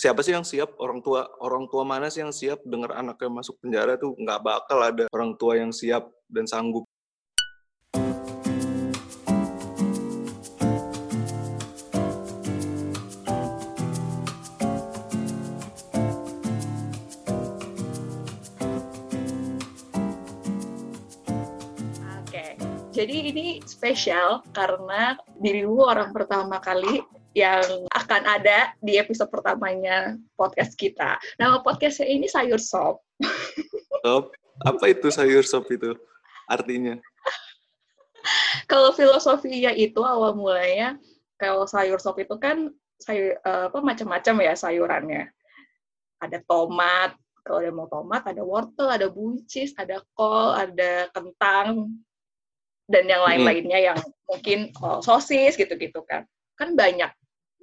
siapa sih yang siap? Orang tua orang tua mana sih yang siap dengar anaknya masuk penjara tuh nggak bakal ada orang tua yang siap dan sanggup. Jadi ini spesial karena dirimu orang pertama kali yang akan ada di episode pertamanya podcast kita. Nama podcastnya ini Sayur Sop. Sop, apa itu sayur sop itu artinya Kalau filosofinya itu awal mulanya, kalau sayur sop itu kan sayur eh, apa macam-macam ya sayurannya. Ada tomat, kalau ada mau tomat, ada wortel, ada buncis, ada kol, ada kentang, dan yang lain-lainnya yang mungkin oh, sosis gitu-gitu kan. Kan banyak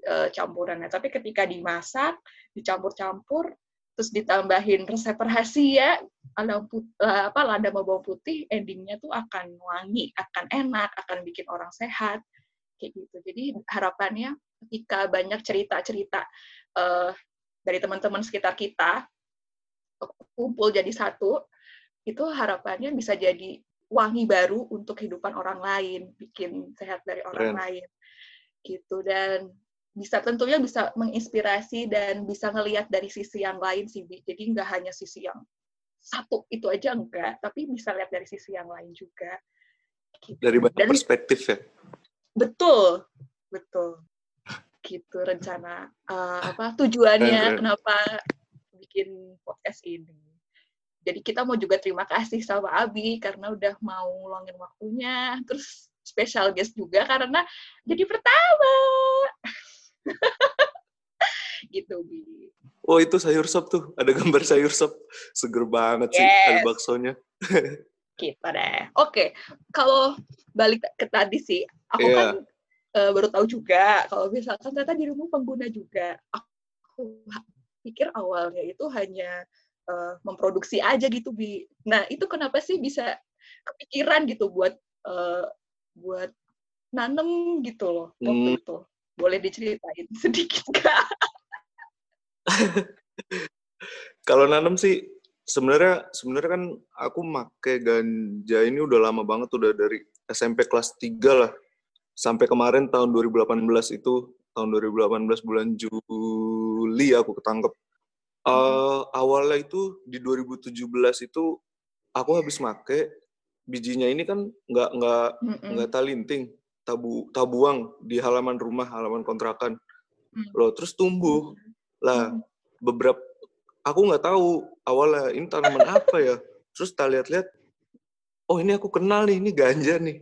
eh, campurannya. Tapi ketika dimasak, dicampur-campur, terus ditambahin resep rahasia, lada, put- eh, apa, lada bawang putih, endingnya tuh akan wangi, akan enak, akan bikin orang sehat. Kayak gitu. Jadi harapannya ketika banyak cerita-cerita eh, dari teman-teman sekitar kita, kumpul jadi satu, itu harapannya bisa jadi wangi baru untuk kehidupan orang lain, bikin sehat dari orang Keren. lain, gitu dan bisa tentunya bisa menginspirasi dan bisa ngelihat dari sisi yang lain sih, Bi. jadi nggak hanya sisi yang satu itu aja enggak, tapi bisa lihat dari sisi yang lain juga. Gitu. dari banyak Dan- perspektif ya Betul, betul. Gitu rencana eh, apa tujuannya kenapa bikin podcast ini. Jadi kita mau juga terima kasih sama Abi karena udah mau ngeluangin waktunya. Terus special guest juga karena jadi pertama. gitu, Bi. oh itu sayur sop tuh ada gambar sayur sop seger banget sih Yes. ada baksonya Gitu deh. Oke, kalau balik ke tadi sih, aku Iya. kan eh, baru tahu juga kalau misalkan ternyata dirimu pengguna juga. Aku pikir awalnya itu hanya eh, memproduksi aja gitu, Bi. Nah, itu kenapa sih bisa kepikiran gitu buat eh, buat nanem gitu loh waktu Hmm. itu. Boleh diceritain sedikit nggak? kalau nanam sih sebenarnya sebenarnya kan aku make ganja ini udah lama banget udah dari SMP kelas 3 lah. Sampai kemarin tahun 2018 itu tahun 2018 bulan Juli aku ketangkep. Eh, awalnya itu di 2017 itu aku habis make bijinya ini kan nggak nggak nggak talinting tabu tabuang di halaman rumah halaman kontrakan Hmm. loh terus tumbuh lah Hmm. beberapa aku nggak tahu awalnya ini tanaman apa ya terus tak lihat-lihat oh ini aku kenal nih ini ganja nih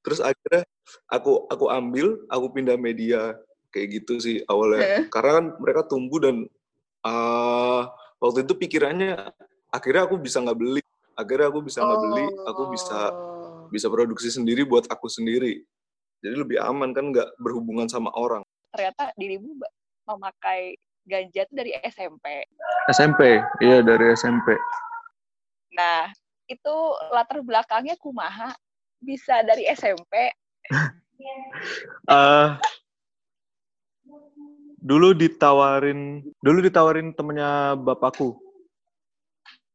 terus akhirnya aku aku ambil aku pindah media kayak gitu sih awalnya Eh. karena kan mereka tumbuh dan ah, waktu itu pikirannya akhirnya aku bisa nggak beli akhirnya aku bisa nggak beli aku bisa Oh. Bisa produksi sendiri buat aku sendiri. Jadi lebih aman kan nggak berhubungan sama orang. Ternyata dirimu memakai ganja itu dari SMP. SMP iya dari SMP Nah, itu latar belakangnya kumaha? Bisa dari SMP. Eh, dulu ditawarin dulu ditawarin temennya bapakku.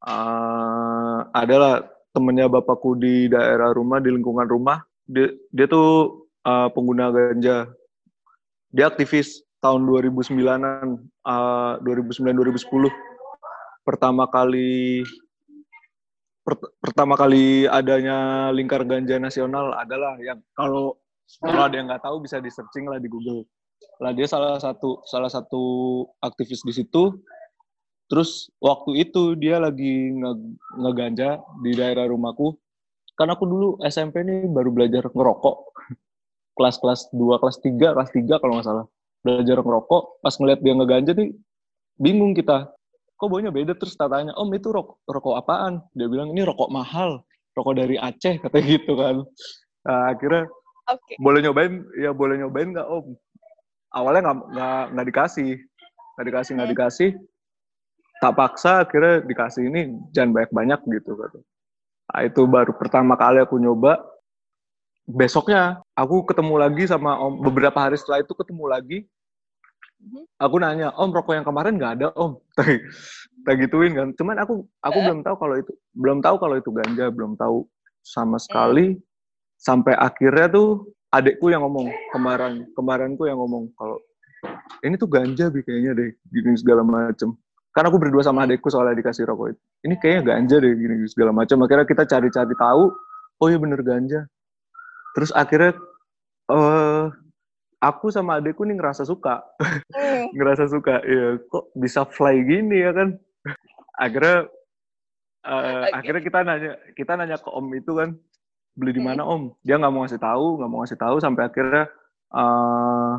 Eh, adalah temennya bapakku di daerah rumah di lingkungan rumah dia, dia tuh eh, pengguna ganja dia aktivis tahun 2009an eh, 2009 2010 pertama kali per- pertama kali adanya lingkar ganja nasional adalah yang kalau kalau ada yang nggak tahu bisa di searching lah di Google. Lah dia salah satu salah satu aktivis di situ. Terus waktu itu dia lagi nge- ngeganja di daerah rumahku. Kan aku dulu SMP nih baru belajar ngerokok. Kelas-kelas 2, kelas 3, kelas 3 kalau nggak salah. Belajar ngerokok, pas ngeliat dia ngeganja tuh bingung kita. Kok baunya beda? Terus tanya, om itu rokok, rokok apaan? Dia bilang, ini rokok mahal. Rokok dari Aceh, katanya gitu kan. Nah, akhirnya Oke. boleh nyobain ya boleh nyobain nggak om awalnya nggak dikasih nggak dikasih nggak Hmm. dikasih tak paksa akhirnya dikasih ini jangan banyak banyak gitu kata nah, itu baru pertama kali aku nyoba besoknya aku ketemu lagi sama om beberapa hari setelah itu ketemu lagi Mhm. Aku nanya, Om rokok yang kemarin nggak ada Om. Tak gituin kan. Cuman aku aku Eh? belum tahu kalau itu belum tahu kalau itu ganja, belum tahu sama Hmm. sekali. Sampai akhirnya tuh adekku yang ngomong kemarin kemarinku yang ngomong kalau ini tuh ganja bi kayaknya deh gini segala macem. Karena aku berdua sama adekku soalnya dikasih rokok itu. Ini kayaknya ganja deh gini segala macam. Akhirnya kita cari-cari tahu, oh iya bener ganja. Terus akhirnya eh aku sama adekku nih ngerasa suka Hmm. ngerasa suka ya kok bisa fly gini ya kan akhirnya eh, Oke. akhirnya kita nanya kita nanya ke om itu kan beli di Hmm. mana om dia nggak mau ngasih tahu nggak mau ngasih tahu sampai akhirnya eh,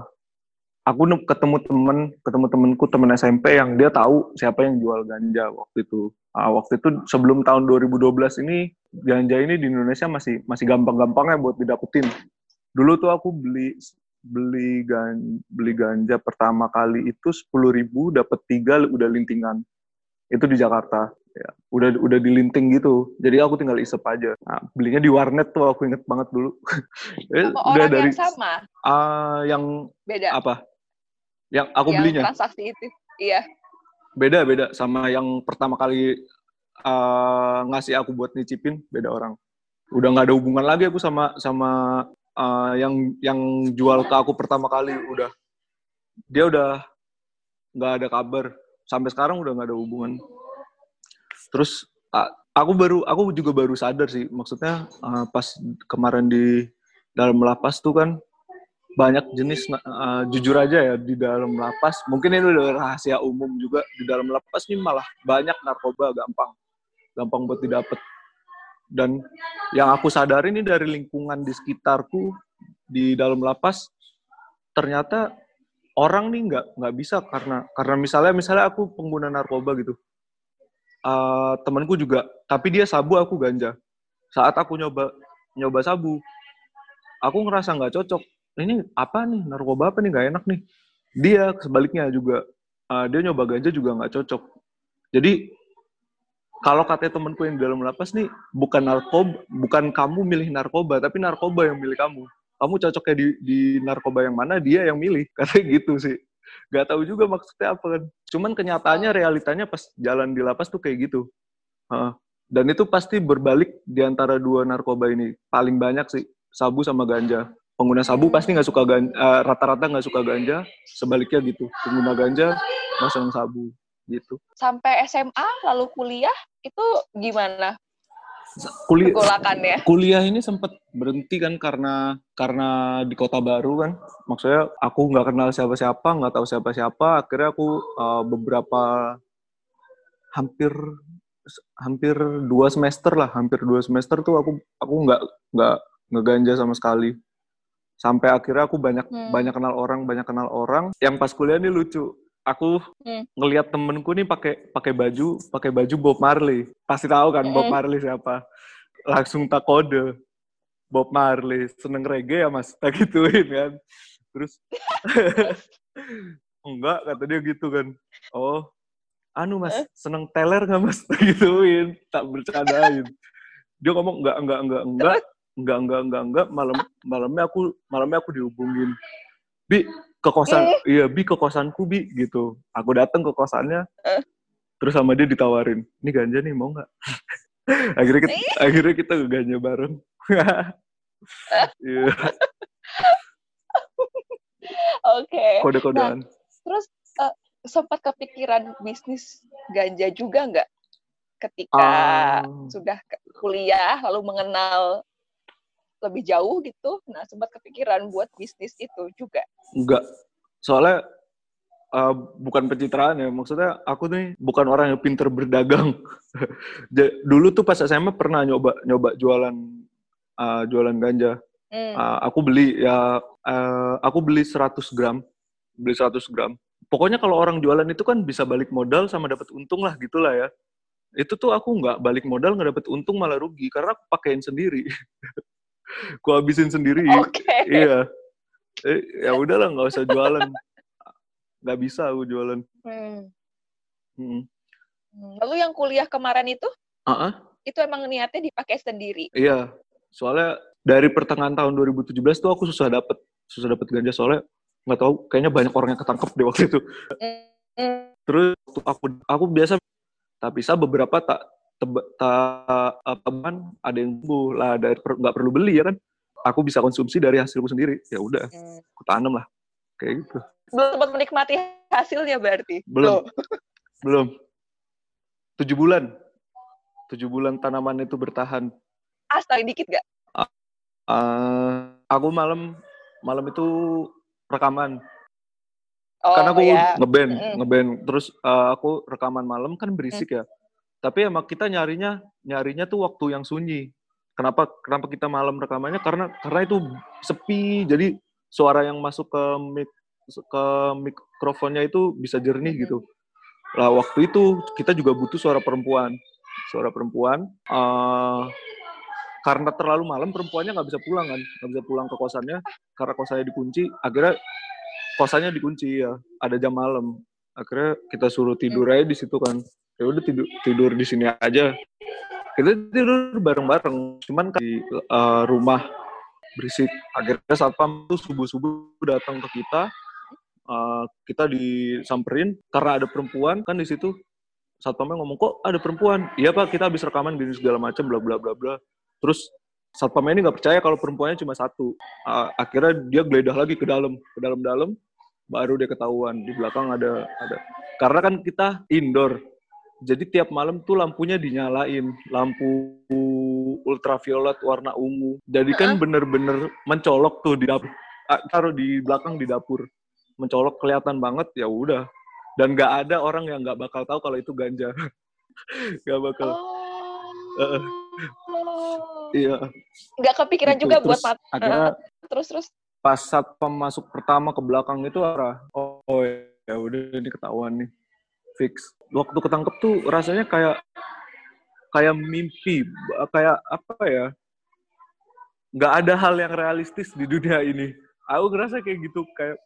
aku ketemu temen ketemu temenku temen SMP yang dia tahu siapa yang jual ganja waktu itu. Ah, waktu itu sebelum tahun 2012 ini ganja ini di Indonesia masih masih gampang-gampangnya buat didapetin. Dulu tuh aku beli beli gan beli ganja pertama kali itu sepuluh ribu dapat tiga udah lintingan. Itu di Jakarta ya. Udah udah dilinting gitu. Jadi aku tinggal isep aja. Nah, belinya di warnet tuh aku inget banget dulu. Apa orang yang sama? Ah, yang Beda. apa yang aku yang belinya. transaksi itu. Iya. beda beda. Sama yang pertama kali ah, ngasih aku buat nyicipin beda orang. Udah nggak ada hubungan lagi aku sama sama ah, yang yang jual ke aku pertama kali. Udah. Dia udah nggak ada kabar. Sampai sekarang udah nggak ada hubungan. Terus aku baru aku juga baru sadar sih. Maksudnya ah, pas kemarin di dalam lapas tuh kan banyak jenis uh, jujur aja ya di dalam lapas. Mungkin ini udah rahasia umum juga di dalam lapas ini malah banyak narkoba gampang. Gampang buat didapat dan yang aku sadari ini dari lingkungan di sekitarku di dalam lapas ternyata orang nih nggak nggak bisa karena karena misalnya misalnya aku pengguna narkoba gitu. Uh, temanku juga tapi dia sabu aku ganja. Saat aku nyoba nyoba sabu aku ngerasa nggak cocok ini apa nih? Narkoba apa nih? Nggak enak nih. Dia sebaliknya juga uh, dia nyoba ganja juga nggak cocok. Jadi kalau katanya temanku yang di dalam lapas nih bukan narkoba bukan kamu milih narkoba tapi narkoba yang milih kamu. Kamu cocoknya di, di narkoba yang mana dia yang milih. Katanya gitu sih. Nggak tahu juga maksudnya apa kan. Cuman kenyataannya realitanya pas jalan di lapas tuh kayak gitu. Heeh. dan itu pasti berbalik di antara dua narkoba ini. Paling banyak sih sabu sama ganja pengguna sabu pasti nggak suka ganja rata-rata nggak suka ganja sebaliknya gitu. Pengguna ganja nggak senang sabu gitu. Sampai SMA lalu kuliah itu gimana? Kuliah kuliah ini sempat berhenti kan karena karena di kota baru kan. Maksudnya aku nggak kenal siapa-siapa nggak tahu siapa-siapa. Akhirnya aku uh, beberapa hampir hampir dua semester lah hampir dua semester tuh aku aku nggak nggak ngeganja sama sekali sampai akhirnya aku banyak Hmm. banyak kenal orang banyak kenal orang. Yang pas kuliah ini lucu. Aku Hmm. ngelihat temenku nih pakai pakai baju pakai baju Bob Marley. Pasti tahu kan Bob Mm. Marley siapa? Langsung tak kode. Bob Marley seneng reggae ya mas? Tak gituin kan. Terus enggak kata dia gitu kan. Oh anu mas seneng teler nggak mas? Tak gituin tak bercandain. Dia ngomong enggak enggak enggak enggak enggak enggak enggak enggak malam malamnya aku malamnya aku dihubungin bi ke kosan Eh. iya bi ke kosanku bi gitu aku datang ke kosannya Eh. terus sama dia ditawarin ini ganja nih mau nggak akhirnya kita akhirnya kita ke ganja bareng Iya, Oke. kode-kodean. Terus eh, sempat kepikiran bisnis ganja juga nggak ketika Ah. sudah kuliah lalu mengenal lebih jauh gitu? Nah sempat kepikiran buat bisnis itu juga. Enggak. Soalnya uh, bukan pencitraan ya. Maksudnya aku nih bukan orang yang pinter berdagang. Dulu tuh pas SMA pernah nyoba nyoba jualan uh, jualan ganja. Hmm. Uh, aku beli ya uh, aku beli 100 gram. Beli 100 gram. Pokoknya kalau orang jualan itu kan bisa balik modal sama dapat untung lah gitulah ya. Itu tuh aku nggak balik modal nggak dapat untung malah rugi karena aku pakein sendiri. ku habisin sendiri. Oke. iya eh, ya udahlah nggak usah jualan nggak bisa aku jualan Hmm. Hmm. Hmm. Lalu yang kuliah kemarin itu, ah, itu emang niatnya dipakai sendiri. iya soalnya dari pertengahan tahun 2017 tuh aku susah dapet susah dapet ganja soalnya nggak tahu kayaknya banyak orang yang ketangkep di waktu itu terus aku aku biasa tak bisa beberapa tak teman ada yang sembuh lah dari nggak perlu beli ya kan? Aku bisa konsumsi dari hasilku sendiri. Ya udah aku tanam lah. Kayak gitu. Belum sempat menikmati hasilnya berarti? Belum. Belum. Tujuh bulan. Tujuh bulan tanaman itu bertahan. Astaga dikit gak uh, aku malam malam itu rekaman. Oh, karena aku ya. ngeband ngeband terus uh, aku rekaman malam kan berisik ya tapi emang kita nyarinya nyarinya tuh waktu yang sunyi. Kenapa kenapa kita malam rekamannya? Karena karena itu sepi. Jadi suara yang masuk ke mic ke mikrofonnya itu bisa jernih gitu. Lah waktu itu kita juga butuh suara perempuan. Suara perempuan uh, karena terlalu malam perempuannya nggak bisa pulang kan. Nggak bisa pulang ke kosannya karena kosannya dikunci. Akhirnya kosannya dikunci ya. Ada jam malam. Akhirnya kita suruh tidur aja di situ kan ya udah tidur tidur di sini aja. Kita tidur bareng-bareng. Cuman kan di uh, rumah berisik. Akhirnya satpam tuh subuh subuh datang ke kita. Uh, kita disamperin. Karena ada perempuan kan di situ satpamnya ngomong kok ada perempuan? Iya pak kita habis rekaman gini segala macam bla bla bla bla. Terus satpam ini nggak percaya kalau perempuannya cuma satu. Uh, akhirnya dia geledah lagi ke dalam, ke dalam-dalam, baru dia ketahuan. Di belakang ada ada. Karena kan kita indoor, jadi tiap malam tuh lampunya dinyalain, lampu ultraviolet warna ungu. Jadi kan bener-bener mencolok tuh di dapur, taruh di belakang di dapur, mencolok kelihatan banget ya udah. Dan nggak ada orang yang nggak bakal tahu kalau itu ganja, nggak bakal. Oh. Uh, Iya. Nggak kepikiran gitu. juga terus, buat mat. Akhirnya, terus terus. Pas saat masuk pertama ke belakang itu arah, oh, oh ya udah ini ketahuan nih, fix. Waktu ketangkep tuh rasanya kayak kayak mimpi, kayak apa ya? Nggak ada hal yang realistis di dunia ini. Aku ngerasa kayak gitu, kayak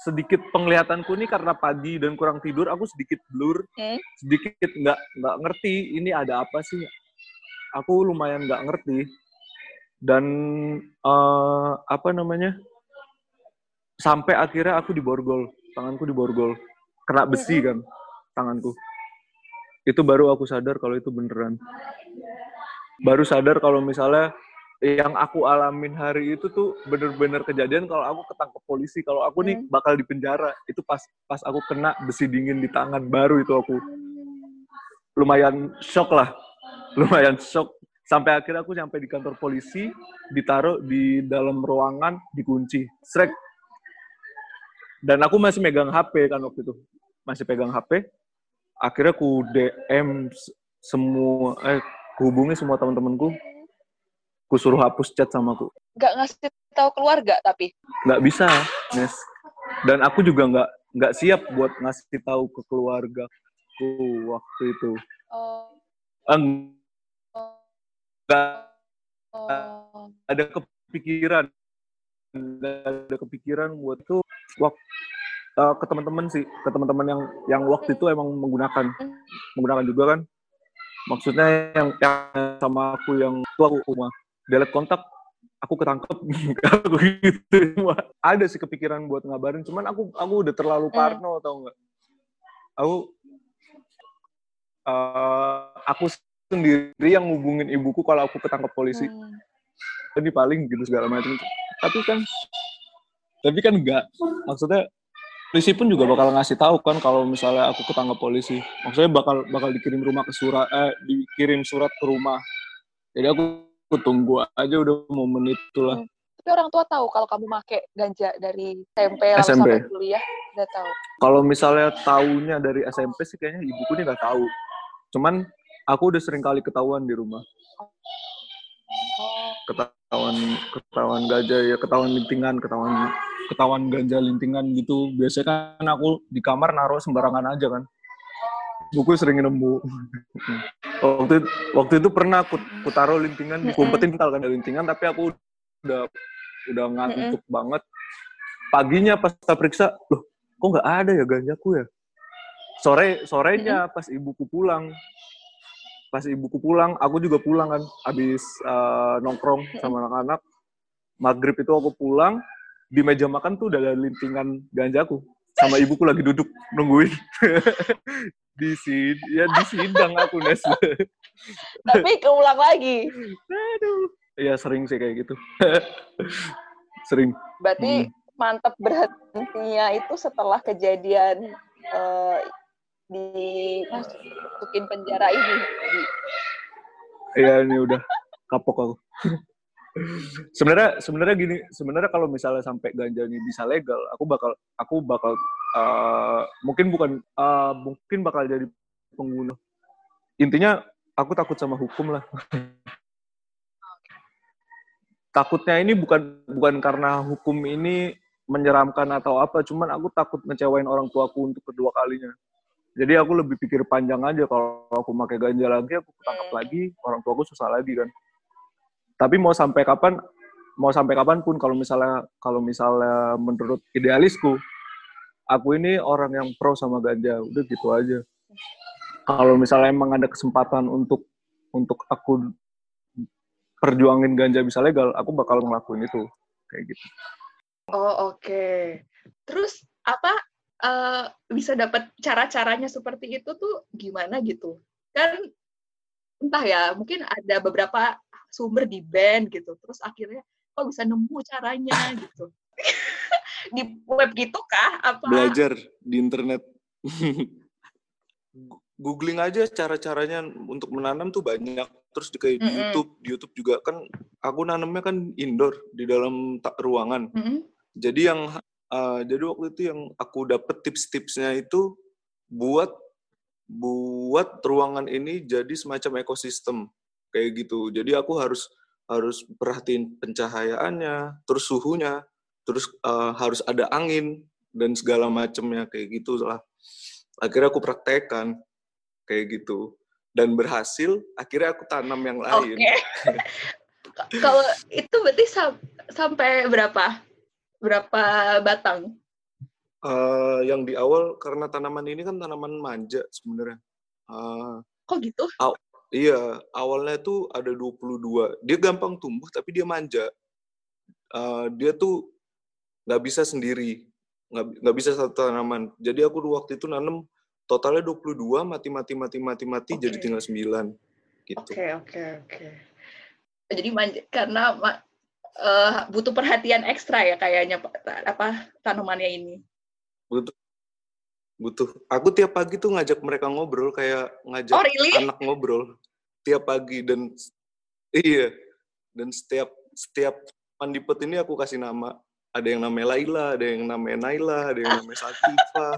sedikit penglihatanku nih karena pagi dan kurang tidur, aku sedikit blur, sedikit nggak nggak ngerti ini ada apa sih, aku lumayan nggak ngerti. Dan uh, apa namanya? Sampai akhirnya aku diborgol tanganku diborgol. Kena besi kan tanganku. Itu baru aku sadar kalau itu beneran. Baru sadar kalau misalnya yang aku alamin hari itu tuh bener-bener kejadian kalau aku ketangkep polisi. Kalau aku nih bakal di penjara. Itu pas pas aku kena besi dingin di tangan baru itu aku. Lumayan shock lah. Lumayan shock. Sampai akhirnya aku sampai di kantor polisi ditaruh di dalam ruangan dikunci. Srek. Dan aku masih megang HP kan waktu itu. Masih pegang HP akhirnya aku DM semua eh hubungi semua teman-temanku. Ku suruh hapus chat sama aku nggak ngasih tahu keluarga tapi? Nggak bisa Nes. Dan aku juga nggak nggak siap buat ngasih tahu ke keluargaku waktu itu. Oh. Nggak oh. ada kepikiran. Ada kepikiran buat tuh waktu uh, ke teman-teman sih ke teman-teman yang yang waktu itu emang menggunakan menggunakan juga kan maksudnya yang, yang sama aku yang tuh aku rumah delete kontak aku ketangkep aku gitu ada sih kepikiran buat ngabarin cuman aku aku udah terlalu hmm. parno mm. tau nggak aku uh, aku sendiri yang ngubungin ibuku kalau aku ketangkap polisi. Hmm. Ini paling gitu segala macam. Tapi kan tapi kan enggak. Maksudnya polisi pun juga bakal ngasih tahu kan kalau misalnya aku ketangkap polisi. Maksudnya bakal bakal dikirim rumah ke surat eh dikirim surat ke rumah. Jadi aku, aku tunggu aja udah momen itulah. Hmm. Tapi orang tua tahu kalau kamu make ganja dari SMP, SMP. sampai kuliah, udah tahu. Kalau misalnya tahunya dari SMP sih kayaknya ibuku nih nggak tahu. Cuman aku udah sering kali ketahuan di rumah ketahuan ketahuan gajah ya ketahuan lintingan ketahuan ketahuan ganja lintingan gitu biasanya kan aku di kamar naruh sembarangan aja kan. Buku sering nemu. Waktu waktu itu pernah aku, aku taruh lintingan kumpetin tal kan lintingan tapi aku udah udah ngantuk banget. Paginya pas kita periksa loh kok nggak ada ya ganjaku ya? Sore sorenya pas ibuku pulang. Pas ibuku pulang aku juga pulang kan habis uh, nongkrong sama anak-anak. Maghrib itu aku pulang di meja makan tuh udah ada lintingan ganjaku sama ibuku lagi duduk nungguin. Di sini ya di sidang aku Nes. Tapi keulang lagi. Aduh. Ya sering sih kayak gitu. Sering. Berarti hmm. mantap berhentinya itu setelah kejadian uh, dimasukin penjara ini. Iya ini udah kapok aku sebenarnya sebenarnya gini sebenarnya kalau misalnya sampai ganja ini bisa legal aku bakal aku bakal uh, mungkin bukan uh, mungkin bakal jadi pengguna intinya aku takut sama hukum lah. Takutnya ini bukan bukan karena hukum ini menyeramkan atau apa cuman aku takut ngecewain orang tuaku untuk kedua kalinya. Jadi aku lebih pikir panjang aja kalau aku pakai ganja lagi aku ketangkap hmm. lagi orang tuaku susah lagi kan tapi mau sampai kapan mau sampai kapan pun kalau misalnya kalau misalnya menurut idealisku aku ini orang yang pro sama ganja udah gitu aja. Kalau misalnya emang ada kesempatan untuk untuk aku perjuangin ganja bisa legal aku bakal ngelakuin itu. Kayak gitu. Oh oke. Okay. terus apa uh, bisa dapat cara-caranya seperti itu tuh gimana gitu? Kan entah ya mungkin ada beberapa sumber di band gitu. Terus akhirnya kok bisa nemu caranya? gitu. Di web gitu kah apa? Belajar di internet. Googling aja cara-caranya untuk menanam tuh banyak. Terus di kayak mm -hmm. di YouTube di YouTube juga. Kan aku nanamnya kan indoor di dalam tak ruangan. Mm -hmm. jadi yang uh, jadi waktu itu yang aku dapet tips-tipsnya itu buat buat ruangan ini jadi semacam ekosistem kayak gitu. Jadi aku harus harus perhatiin pencahayaannya terus suhunya terus uh, harus ada angin dan segala macamnya kayak gitu lah. Akhirnya aku praktekkan kayak gitu. Dan berhasil akhirnya aku tanam yang lain. Okay. kalau itu berarti sam sampai berapa? Berapa batang? Uh, yang di awal karena tanaman ini kan tanaman manja sebenarnya. Uh, kok gitu Iya, awalnya tuh ada 22. Dia gampang tumbuh tapi dia manja. Uh, dia tuh nggak bisa sendiri, nggak bisa satu tanaman. Jadi aku waktu itu nanam totalnya 22, mati mati mati mati mati okay. jadi tinggal 9 gitu. Oke, okay, oke, okay, oke. Okay. Jadi manja karena uh, butuh perhatian ekstra ya kayaknya apa tanamannya ini. Butuh butuh aku tiap pagi tuh ngajak mereka ngobrol kayak ngajak oh, really? anak ngobrol. Tiap pagi dan iya. Dan setiap setiap pandipet ini aku kasih nama. Ada yang namanya Laila ada yang namanya Naila ada yang namanya Sakifa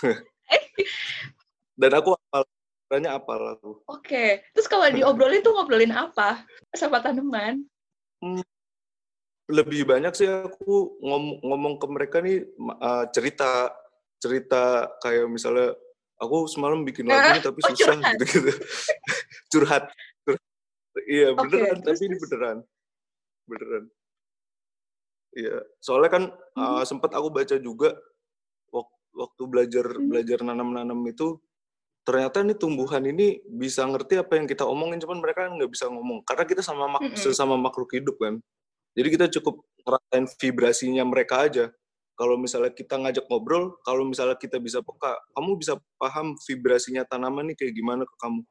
dan aku apal caranya apal aku. Oke okay. terus kalau diobrolin tuh ngobrolin apa? Sama tanaman? Hmm, lebih banyak sih aku ngom ngomong ke mereka nih uh, cerita cerita kayak misalnya aku semalam bikin lagu ini tapi oh, susah curhat. gitu gitu curhat, iya beneran okay, tapi ini beneran. Beneran. Iya. Soalnya kan hmm. uh, sempat aku baca juga waktu belajar hmm. belajar nanam-nanam itu ternyata nih tumbuhan ini bisa ngerti apa yang kita omongin cuman mereka nggak bisa ngomong. Karena kita sama mak -hmm. sesama makhluk hidup kan. Jadi kita cukup ngerasain vibrasinya mereka aja kalau misalnya kita ngajak ngobrol, kalau misalnya kita bisa peka, kamu bisa paham vibrasinya tanaman nih kayak gimana ke kamu.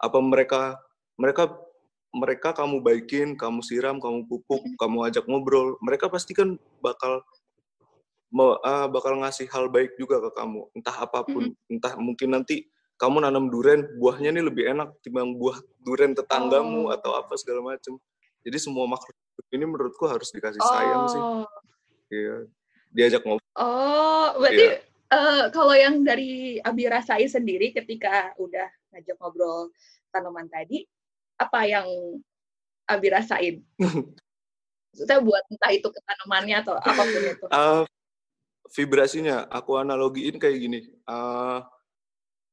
Apa mereka mereka mereka kamu baikin, kamu siram, kamu pupuk, kamu ajak ngobrol, mereka pasti kan bakal uh, bakal ngasih hal baik juga ke kamu, entah apa pun, entah mungkin nanti kamu nanam duren, buahnya nih lebih enak timbang buah duren tetanggamu oh. atau apa segala macam. Jadi semua makhluk ini menurutku harus dikasih sayang oh. sih. Iya diajak ngobrol. Oh, berarti yeah. Uh, kalau yang dari Abi rasain sendiri ketika udah ngajak ngobrol tanaman tadi, apa yang Abi rasain? Saya buat entah itu ke tanamannya atau apa pun itu. Uh, vibrasinya, aku analogiin kayak gini. Uh,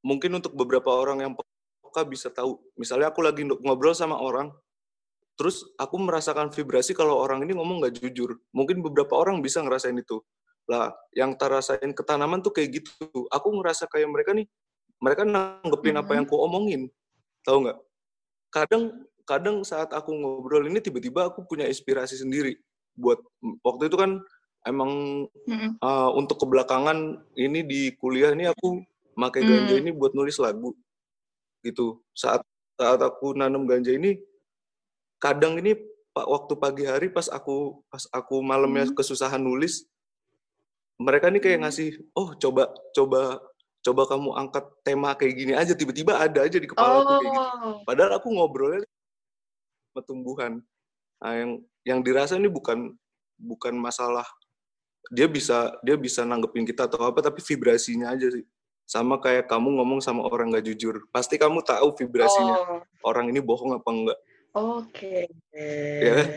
mungkin untuk beberapa orang yang peka bisa tahu. Misalnya aku lagi ngobrol sama orang, terus aku merasakan vibrasi kalau orang ini ngomong nggak jujur. Mungkin beberapa orang bisa ngerasain itu. Lah, yang terasain ke tanaman tuh kayak gitu. Aku ngerasa kayak mereka nih, mereka nanggepin mm -hmm. apa yang aku omongin. Tahu nggak? Kadang kadang saat aku ngobrol ini tiba-tiba aku punya inspirasi sendiri buat waktu itu kan emang Mm-mm. uh, untuk kebelakangan ini di kuliah ini aku pakai ganja Hmm. ini buat nulis lagu gitu saat saat aku nanam ganja ini kadang ini pak waktu pagi hari pas aku pas aku malamnya Hmm. kesusahan nulis mereka nih kayak Hmm. ngasih oh coba coba coba kamu angkat tema kayak gini aja. Tiba-tiba ada aja di kepala aku kayak gitu. Oh, padahal aku ngobrolnya sama tumbuhan. Nah, yang yang dirasa ini bukan bukan masalah dia bisa dia bisa nanggepin kita atau apa tapi vibrasinya aja sih. Sama kayak kamu ngomong sama orang nggak jujur. Pasti kamu tahu vibrasinya. Oh, orang ini bohong apa enggak oke. Ya kan?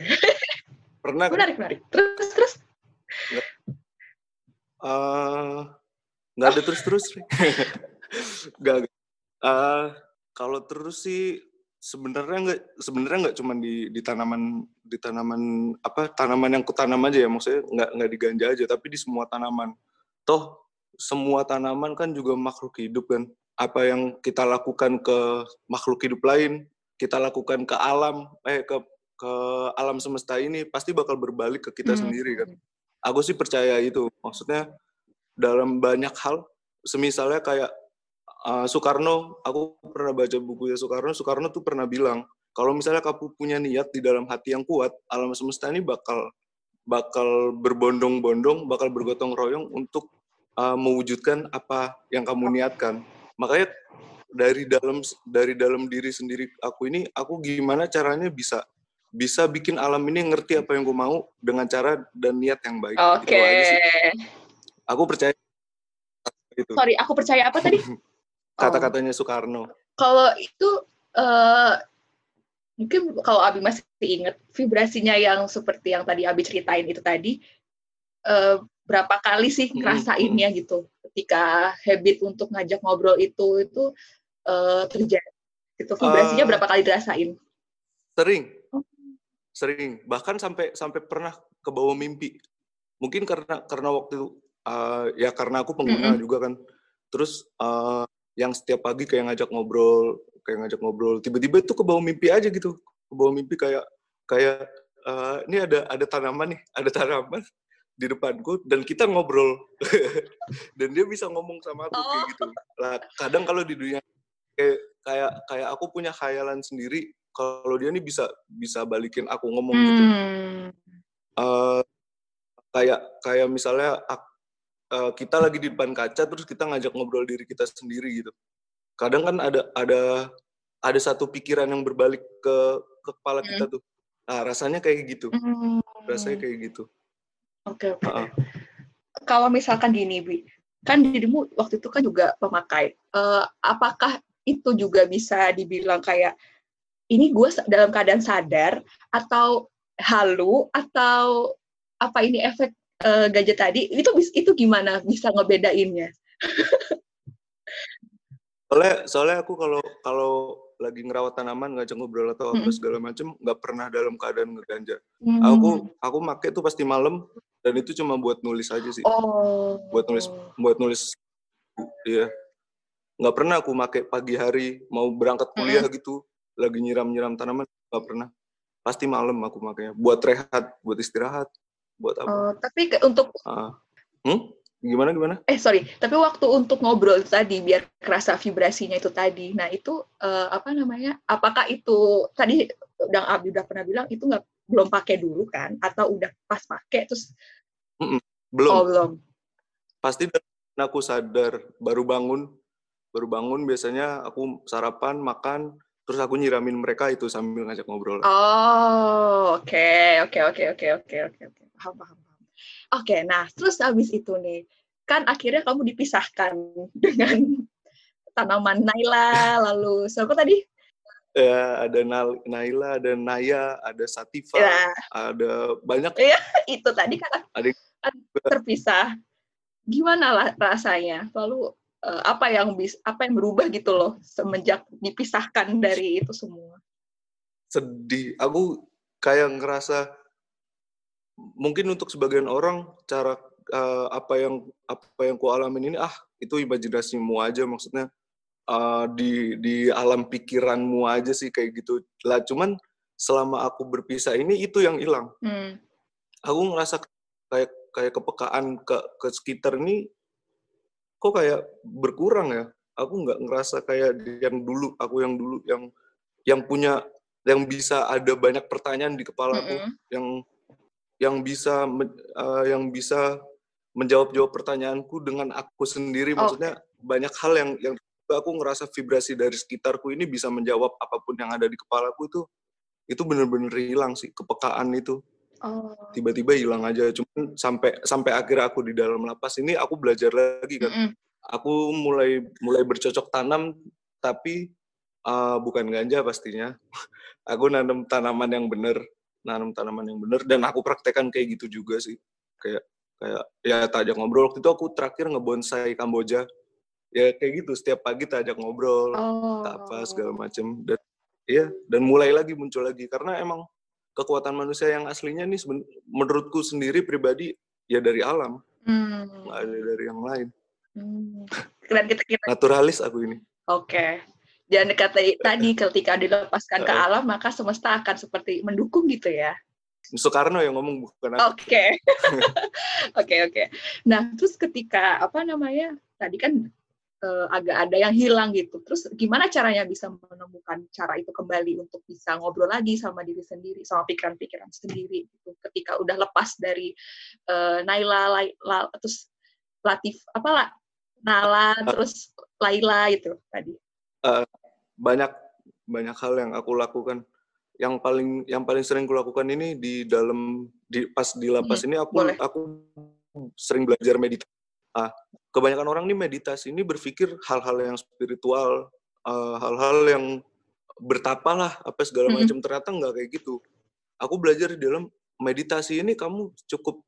pernah kan Menarik, menarik. Terus, terus. Eh, nggak ada terus terus nggak Eh, kalau terus sih sebenarnya nggak sebenarnya nggak cuma di di tanaman di tanaman apa tanaman yang kutanam aja ya maksudnya nggak nggak di ganja aja tapi di semua tanaman toh semua tanaman kan juga makhluk hidup kan apa yang kita lakukan ke makhluk hidup lain kita lakukan ke alam eh ke ke alam semesta ini pasti bakal berbalik ke kita Hmm. sendiri kan? Aku sih percaya itu. Maksudnya dalam banyak hal semisalnya kayak uh, Soekarno aku pernah baca bukunya Soekarno Soekarno tuh pernah bilang kalau misalnya kamu punya niat di dalam hati yang kuat alam semesta ini bakal bakal berbondong-bondong bakal bergotong royong untuk uh, mewujudkan apa yang kamu niatkan. Makanya dari dalam dari dalam diri sendiri aku ini aku gimana caranya bisa bisa bikin alam ini ngerti apa yang gue mau dengan cara dan niat yang baik Oke. Itu aja sih. aku percaya itu Sorry, aku percaya apa tadi? kata-katanya Soekarno Kalau itu eh mungkin kalau Abi masih ingat vibrasinya yang seperti yang tadi Abi ceritain itu tadi eh, berapa kali sih ngerasainnya gitu ketika habit untuk ngajak ngobrol itu itu eh, terjadi. Itu vibrasinya Eh, berapa kali dirasain? Sering. Sering. Bahkan sampai sampai pernah ke bawah mimpi. Mungkin karena karena waktu itu uh, ya karena aku pengguna Mm-mm. juga kan. Terus uh, yang setiap pagi kayak ngajak ngobrol kayak ngajak ngobrol. Tiba-tiba itu ke bawah mimpi aja gitu. Ke bawah mimpi kayak kayak uh, ini ada ada tanaman nih ada tanaman di depanku dan kita ngobrol. Dan dia bisa ngomong sama aku kayak Oh. gitu. Lah kadang kalau di dunia kayak kayak kayak aku punya khayalan sendiri kalau dia nih bisa bisa balikin aku ngomong gitu Hmm. Eh, kayak kayak misalnya eh, kita lagi di depan kaca terus kita ngajak ngobrol diri kita sendiri gitu kadang kan ada ada ada satu pikiran yang berbalik ke ke kepala Hmm. kita tuh nah rasanya kayak gitu Hmm. rasanya kayak gitu Oke oke. Heeh. Kalau misalkan gini, Bi, kan dirimu waktu itu kan juga pemakai. Eh, apakah itu juga bisa dibilang kayak ini gue dalam keadaan sadar atau halu atau apa ini efek eh, gadget tadi? Itu itu gimana bisa ngebedainnya? soalnya soalnya aku kalau kalau lagi ngerawat tanaman ngajak ngobrol atau apa Mm-mm. segala macem nggak pernah dalam keadaan ngeganja Hmm. aku aku make tuh pasti malam dan itu cuma buat nulis aja sih oh buat nulis buat nulis iya nggak pernah aku make pagi hari mau berangkat kuliah gitu. Lagi nyiram nyiram tanaman nggak pernah. Pasti malam aku makanya. Buat rehat buat istirahat buat apa. Oh, tapi ke- untuk Ah. hmm? gimana gimana? Eh sorry. Tapi waktu untuk ngobrol tadi biar kerasa vibrasinya itu tadi. Nah itu eh, apa namanya? Apakah itu tadi udah Abi udah pernah bilang itu nggak belum pakai dulu kan? Atau udah pas pakai terus belum. Oh belum. Pasti aku sadar baru bangun baru bangun biasanya aku sarapan makan terus aku nyiramin mereka itu sambil ngajak ngobrol. Oh oke oke oke oke oke oke oke. Paham paham paham. Oke nah terus habis itu nih kan akhirnya kamu dipisahkan dengan tanaman Naila lalu siapa tadi? Ya ada Naila ada Naya ada Sativa ya. ada banyak. Itu tadi kan Ada- terpisah. Gimana lah rasanya? Lalu eh, apa yang bis apa yang berubah gitu loh semenjak dipisahkan dari itu semua. Sedih. Aku kayak ngerasa mungkin untuk sebagian orang cara eh, apa yang apa yang ku alamin ini ah itu imajinasimu aja. Maksudnya eh, di di alam pikiranmu aja sih kayak gitu. Lah cuman selama aku berpisah ini itu yang hilang. Hmm. aku ngerasa kayak kayak kepekaan ke ke sekitar ini kok kayak berkurang ya aku nggak ngerasa kayak yang dulu aku yang dulu yang yang punya yang bisa ada banyak pertanyaan di kepalaku mm -hmm. yang yang bisa uh, yang bisa menjawab-jawab pertanyaanku dengan aku sendiri okay. maksudnya banyak hal yang yang aku ngerasa vibrasi dari sekitarku ini bisa menjawab apa pun yang ada di kepalaku itu itu bener-bener hilang sih kepekaan itu oh. tiba-tiba hilang aja. Cuman sampai sampai akhir aku di dalam lapas ini aku belajar lagi kan mm -hmm. aku mulai mulai bercocok tanam tapi uh, bukan ganja pastinya. Aku nanam tanaman yang bener nanam tanaman yang bener. Dan aku praktekkan kayak gitu juga sih. Kayak kayak ya tajak ngobrol. Waktu itu aku terakhir ngebonsai Kamboja. Ya kayak gitu setiap pagi tajak ngobrol oh. apa segala macem. Dan Iya, dan mulai lagi muncul lagi. Karena emang kekuatan manusia yang aslinya nih menurutku sendiri pribadi ya dari alam, hmm. nggak ada dari yang lain. Hmm. Dan kita, kita naturalis aku ini. Oke. Okay. Dan kata tadi ketika dilepaskan ke alam maka semesta akan seperti mendukung gitu ya. Soekarno yang ngomong bukan aku. Oke. Oke oke. Nah, terus ketika apa namanya? Tadi kan uh, agak ada yang hilang gitu. Terus gimana caranya bisa menemukan cara itu kembali untuk bisa ngobrol lagi sama diri sendiri, sama pikiran-pikiran sendiri gitu. Ketika udah lepas dari uh, Naila, Laila, terus Latif, apa lah, Nala, terus Laila itu tadi. Uh, banyak banyak hal yang aku lakukan. Yang paling yang paling sering kulakukan ini di dalam di pas di lapas hmm, ini aku boleh. aku sering belajar meditasi. Ah, kebanyakan orang nih meditasi ini berpikir hal-hal yang spiritual, uh, hal-hal yang bertapa lah, apa segala macam. Mm-hmm. Ternyata nggak kayak gitu. Aku belajar di dalam meditasi ini kamu cukup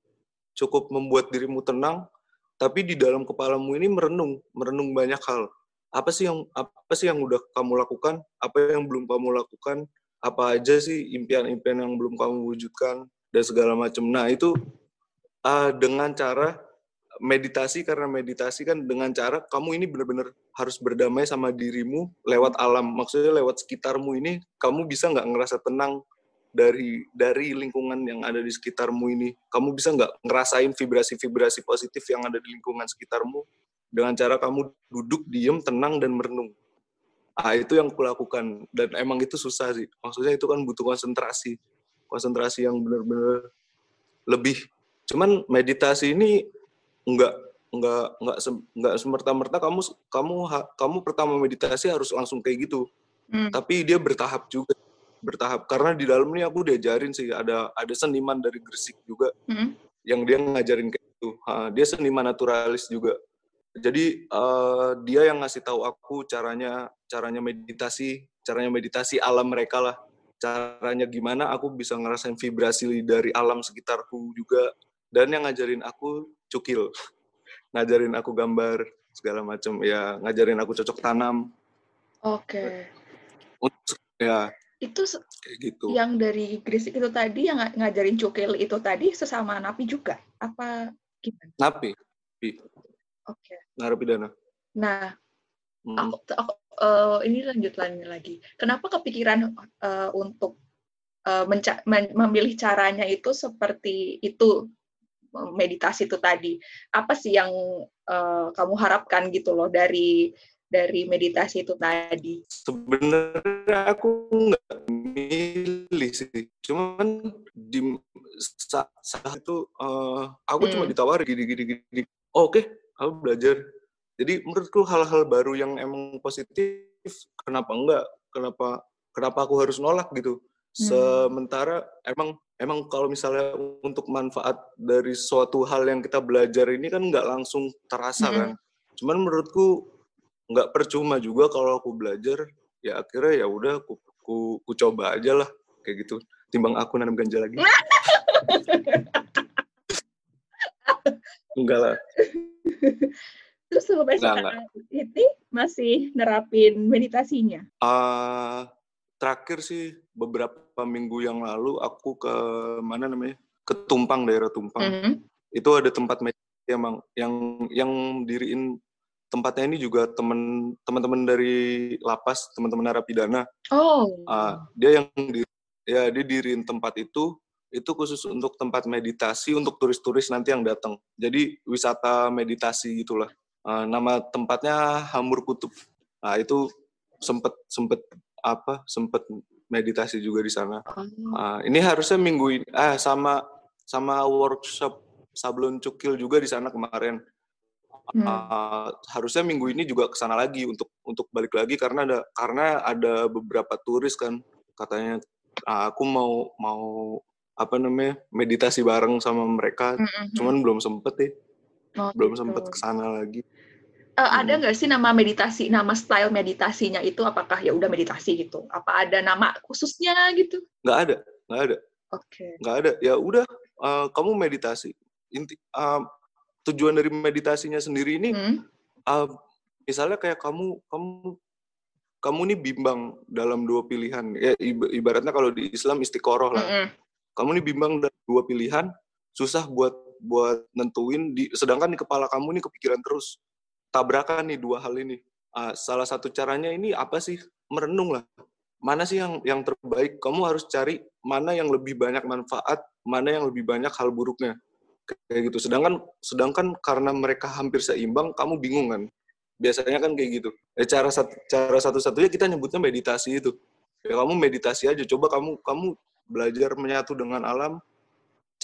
cukup membuat dirimu tenang, tapi di dalam kepalamu ini merenung, merenung banyak hal. Apa sih yang apa sih yang udah kamu lakukan? Apa yang belum kamu lakukan? Apa aja sih impian-impian yang belum kamu wujudkan dan segala macam. Nah itu uh, dengan cara meditasi karena meditasi kan dengan cara kamu ini benar-benar harus berdamai sama dirimu lewat alam. Maksudnya lewat sekitarmu ini kamu bisa nggak ngerasa tenang dari dari lingkungan yang ada di sekitarmu ini? Kamu bisa nggak ngerasain vibrasi-vibrasi positif yang ada di lingkungan sekitarmu? Dengan cara kamu duduk diem tenang dan merenung. Ah itu yang kulakukan. Dan emang itu susah sih. Maksudnya itu kan butuh konsentrasi. Konsentrasi yang benar-benar lebih. Cuman meditasi ini nggak nggak nggak nggak semerta-merta kamu kamu kamu pertama meditasi harus langsung kayak gitu. Hmm. tapi dia bertahap juga bertahap. Karena di dalam ini aku diajarin sih ada ada seniman dari Gresik juga hmm. yang dia ngajarin kayak gitu. Ha, dia seniman naturalis juga. Jadi uh, dia yang ngasih tahu aku caranya caranya meditasi caranya meditasi alam mereka lah. Caranya gimana aku bisa ngerasain vibrasi dari alam sekitarku juga. Dan yang ngajarin aku cukil. Ngajarin aku gambar segala macam. Ya ngajarin aku cocok tanam. Oke. Okay. ya itu kayak gitu. yang dari Gresik itu tadi yang ngajarin cukil itu tadi sesama napi juga? Apa gimana? Napi. Oke. Okay. narapidana. Nah hmm. aku, aku uh, ini lanjut lagi. Kenapa kepikiran uh, untuk uh, memilih caranya itu seperti itu meditasi itu tadi apa sih yang uh, kamu harapkan gitu loh dari dari meditasi itu tadi? Sebenarnya aku nggak milih sih, cuman di saat, saat itu uh, aku hmm. cuma ditawari gini gini gini. Oh, Oke, okay, aku belajar. Jadi menurutku hal-hal baru yang emang positif, kenapa enggak? Kenapa kenapa aku harus nolak gitu? Hmm. Sementara emang emang kalau misalnya untuk manfaat dari suatu hal yang kita belajar ini kan nggak langsung terasa hmm. kan. Cuman menurutku nggak percuma juga kalau aku belajar ya akhirnya ya udah aku, aku, aku coba aja lah kayak gitu timbang aku nanam ganja lagi. Enggak lah. Terus sampai sekarang ini masih nerapin meditasinya? Uh, terakhir sih beberapa minggu yang lalu aku ke mana namanya ke Tumpang daerah Tumpang mm -hmm. itu ada tempat meditasi emang yang yang diriin tempatnya ini juga temen teman-teman dari lapas teman-teman narapidana oh uh, dia yang di, ya dia diriin tempat itu itu khusus untuk tempat meditasi untuk turis-turis nanti yang datang. Jadi wisata meditasi gitulah. Uh, nama tempatnya Hamur Kutub. Nah, itu sempet sempet apa? Sempet meditasi juga di sana. Uh, ini harusnya minggu ini ah sama sama workshop sablon cukil juga di sana kemarin. Hmm. Uh, harusnya minggu ini juga ke sana lagi untuk untuk balik lagi karena ada karena ada beberapa turis kan katanya uh, aku mau mau apa namanya meditasi bareng sama mereka mm-hmm. cuman belum sempet ya oh, belum gitu. sempet ke sana lagi uh, hmm. ada nggak sih nama meditasi nama style meditasinya itu? Apakah ya udah meditasi gitu? Apa ada nama khususnya gitu? Nggak ada nggak ada. Oke. Okay. nggak ada. Ya udah uh, kamu meditasi. Inti uh, tujuan dari meditasinya sendiri ini hmm? uh, misalnya kayak kamu kamu kamu nih bimbang dalam dua pilihan. Ya ibaratnya kalau di Islam istiqoroh lah. Mm -hmm kamu nih bimbang dari dua pilihan susah buat buat nentuin di sedangkan di kepala kamu nih kepikiran terus tabrakan nih dua hal ini. Uh, salah satu caranya ini apa sih? Merenung lah. Mana sih yang yang terbaik? Kamu harus cari mana yang lebih banyak manfaat mana yang lebih banyak hal buruknya. Kayak gitu. Sedangkan sedangkan karena mereka hampir seimbang kamu bingung kan? Biasanya kan kayak gitu. Eh, cara cara satu satunya kita nyebutnya meditasi itu. Ya kamu meditasi aja. Coba kamu kamu belajar menyatu dengan alam,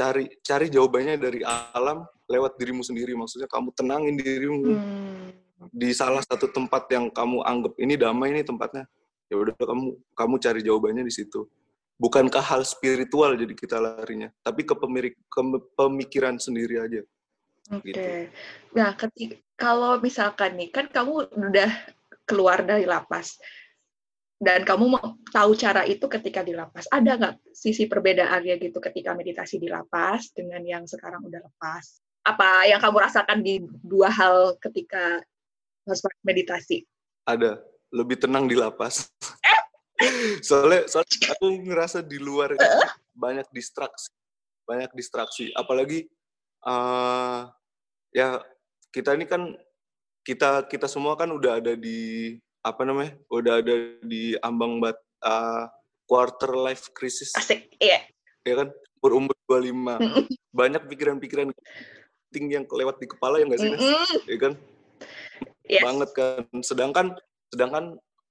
cari cari jawabannya dari alam lewat dirimu sendiri. Maksudnya kamu tenangin dirimu hmm. di salah satu tempat yang kamu anggap ini damai ini tempatnya. Ya udah kamu kamu cari jawabannya di situ. Bukankah hal spiritual jadi kita larinya, tapi ke, pemirik, ke pemikiran sendiri aja. Oke. Okay. Gitu. Nah, ketika kalau misalkan nih kan kamu udah keluar dari lapas dan kamu mau tahu cara itu ketika di lapas. Ada nggak sisi perbedaannya gitu ketika meditasi di lapas dengan yang sekarang udah lepas? Apa yang kamu rasakan di dua hal ketika harus meditasi? Ada, lebih tenang di lapas. Eh? soalnya, soalnya aku ngerasa di luar uh? banyak distraksi, banyak distraksi. Apalagi uh, ya kita ini kan kita kita semua kan udah ada di apa namanya udah ada di ambang bat uh, quarter life crisis. Asik iya. Ya kan? Berumur 25 banyak pikiran-pikiran tinggi yang kelewat di kepala ya nggak sih mm -hmm. ya kan? Yes. banget kan. Sedangkan sedangkan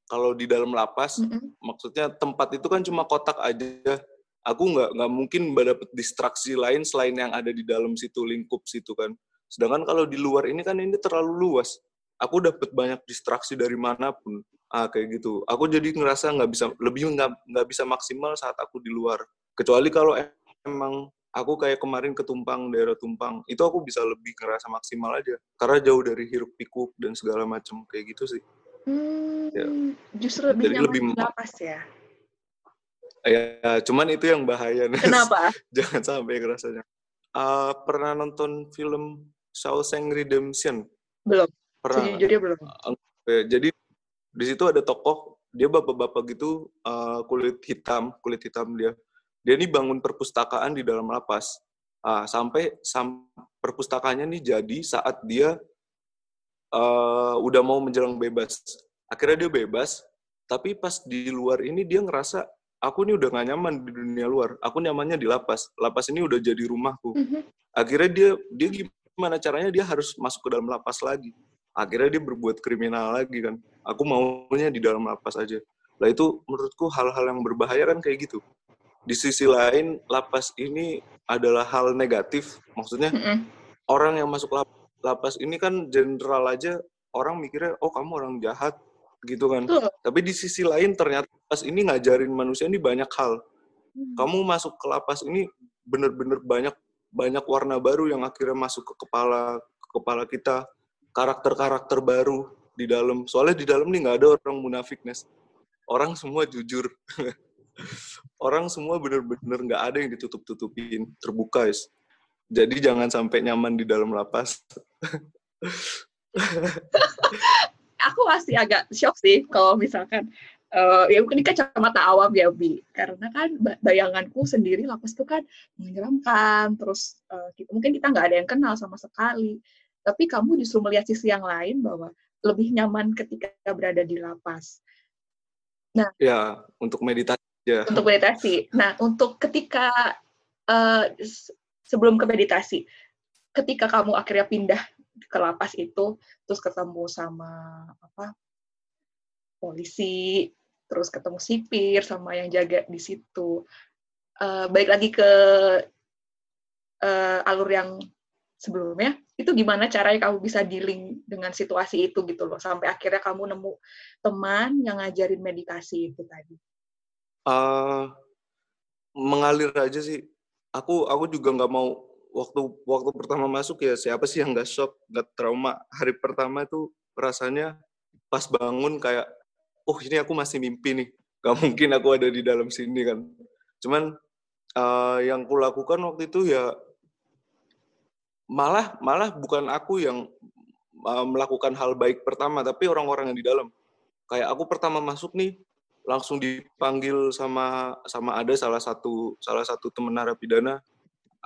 kalau di dalam lapas mm -hmm. maksudnya tempat itu kan cuma kotak aja. Aku nggak nggak mungkin dapat distraksi lain selain yang ada di dalam situ lingkup situ kan. Sedangkan kalau di luar ini kan ini terlalu luas aku dapat banyak distraksi dari mana pun ah kayak gitu. Aku jadi ngerasa nggak bisa lebih nggak nggak bisa maksimal saat aku di luar. Kecuali kalau emang aku kayak kemarin ke Tumpang daerah Tumpang itu aku bisa lebih ngerasa maksimal aja. Karena jauh dari hiruk pikuk dan segala macam kayak gitu sih. Hmm, ya. justru lebih jadi lebih lapas ya? Ya cuman itu yang bahaya. Kenapa? Jangan sampai ngerasanya uh, pernah nonton film Shawshank Redemption? Belum Pernah. Sejujurnya belum. Jadi di situ ada tokoh dia bapak-bapak gitu uh, kulit hitam, kulit hitam dia. Dia ini bangun perpustakaan di dalam lapas. Uh, sampai sam perpustakaannya nih jadi saat dia uh, udah mau menjelang bebas. Akhirnya dia bebas, tapi pas di luar ini dia ngerasa aku ini udah gak nyaman di dunia luar. Aku nyamannya di lapas. Lapas ini udah jadi rumahku. Mm -hmm. Akhirnya dia dia gimana caranya dia harus masuk ke dalam lapas lagi akhirnya dia berbuat kriminal lagi kan. Aku maunya di dalam lapas aja. Lah itu menurutku hal-hal yang berbahaya kan kayak gitu. Di sisi lain lapas ini adalah hal negatif. Maksudnya mm -hmm. orang yang masuk lapas ini kan general aja orang mikirnya oh kamu orang jahat gitu kan. Uh. tapi di sisi lain ternyata lapas ini ngajarin manusia ini banyak hal. Mm. kamu masuk ke lapas ini bener-bener banyak banyak warna baru yang akhirnya masuk ke kepala ke kepala kita karakter-karakter baru di dalam. Soalnya di dalam nih nggak ada orang munafik, Nes. Orang semua jujur. orang semua bener-bener nggak ada yang ditutup-tutupin, terbuka, guys. Jadi jangan sampai nyaman di dalam lapas. Aku masih agak shock sih kalau misalkan uh, ya mungkin kacamata awam ya Bi karena kan bayanganku sendiri lapas itu kan menyeramkan terus uh, mungkin kita nggak ada yang kenal sama sekali tapi kamu justru melihat sisi yang lain bahwa lebih nyaman ketika berada di lapas. Nah, ya untuk meditasi ya. Untuk meditasi. Nah, untuk ketika uh, sebelum ke meditasi, ketika kamu akhirnya pindah ke lapas itu, terus ketemu sama apa polisi, terus ketemu sipir sama yang jaga di situ. Uh, baik lagi ke uh, alur yang sebelumnya, itu gimana caranya kamu bisa dealing dengan situasi itu gitu loh, sampai akhirnya kamu nemu teman yang ngajarin meditasi itu tadi? Uh, mengalir aja sih. Aku aku juga nggak mau waktu waktu pertama masuk ya siapa sih yang nggak shock, nggak trauma. Hari pertama itu rasanya pas bangun kayak oh ini aku masih mimpi nih gak mungkin aku ada di dalam sini kan cuman uh, yang kulakukan waktu itu ya malah malah bukan aku yang uh, melakukan hal baik pertama tapi orang-orang yang di dalam. Kayak aku pertama masuk nih langsung dipanggil sama sama ada salah satu salah satu teman narapidana.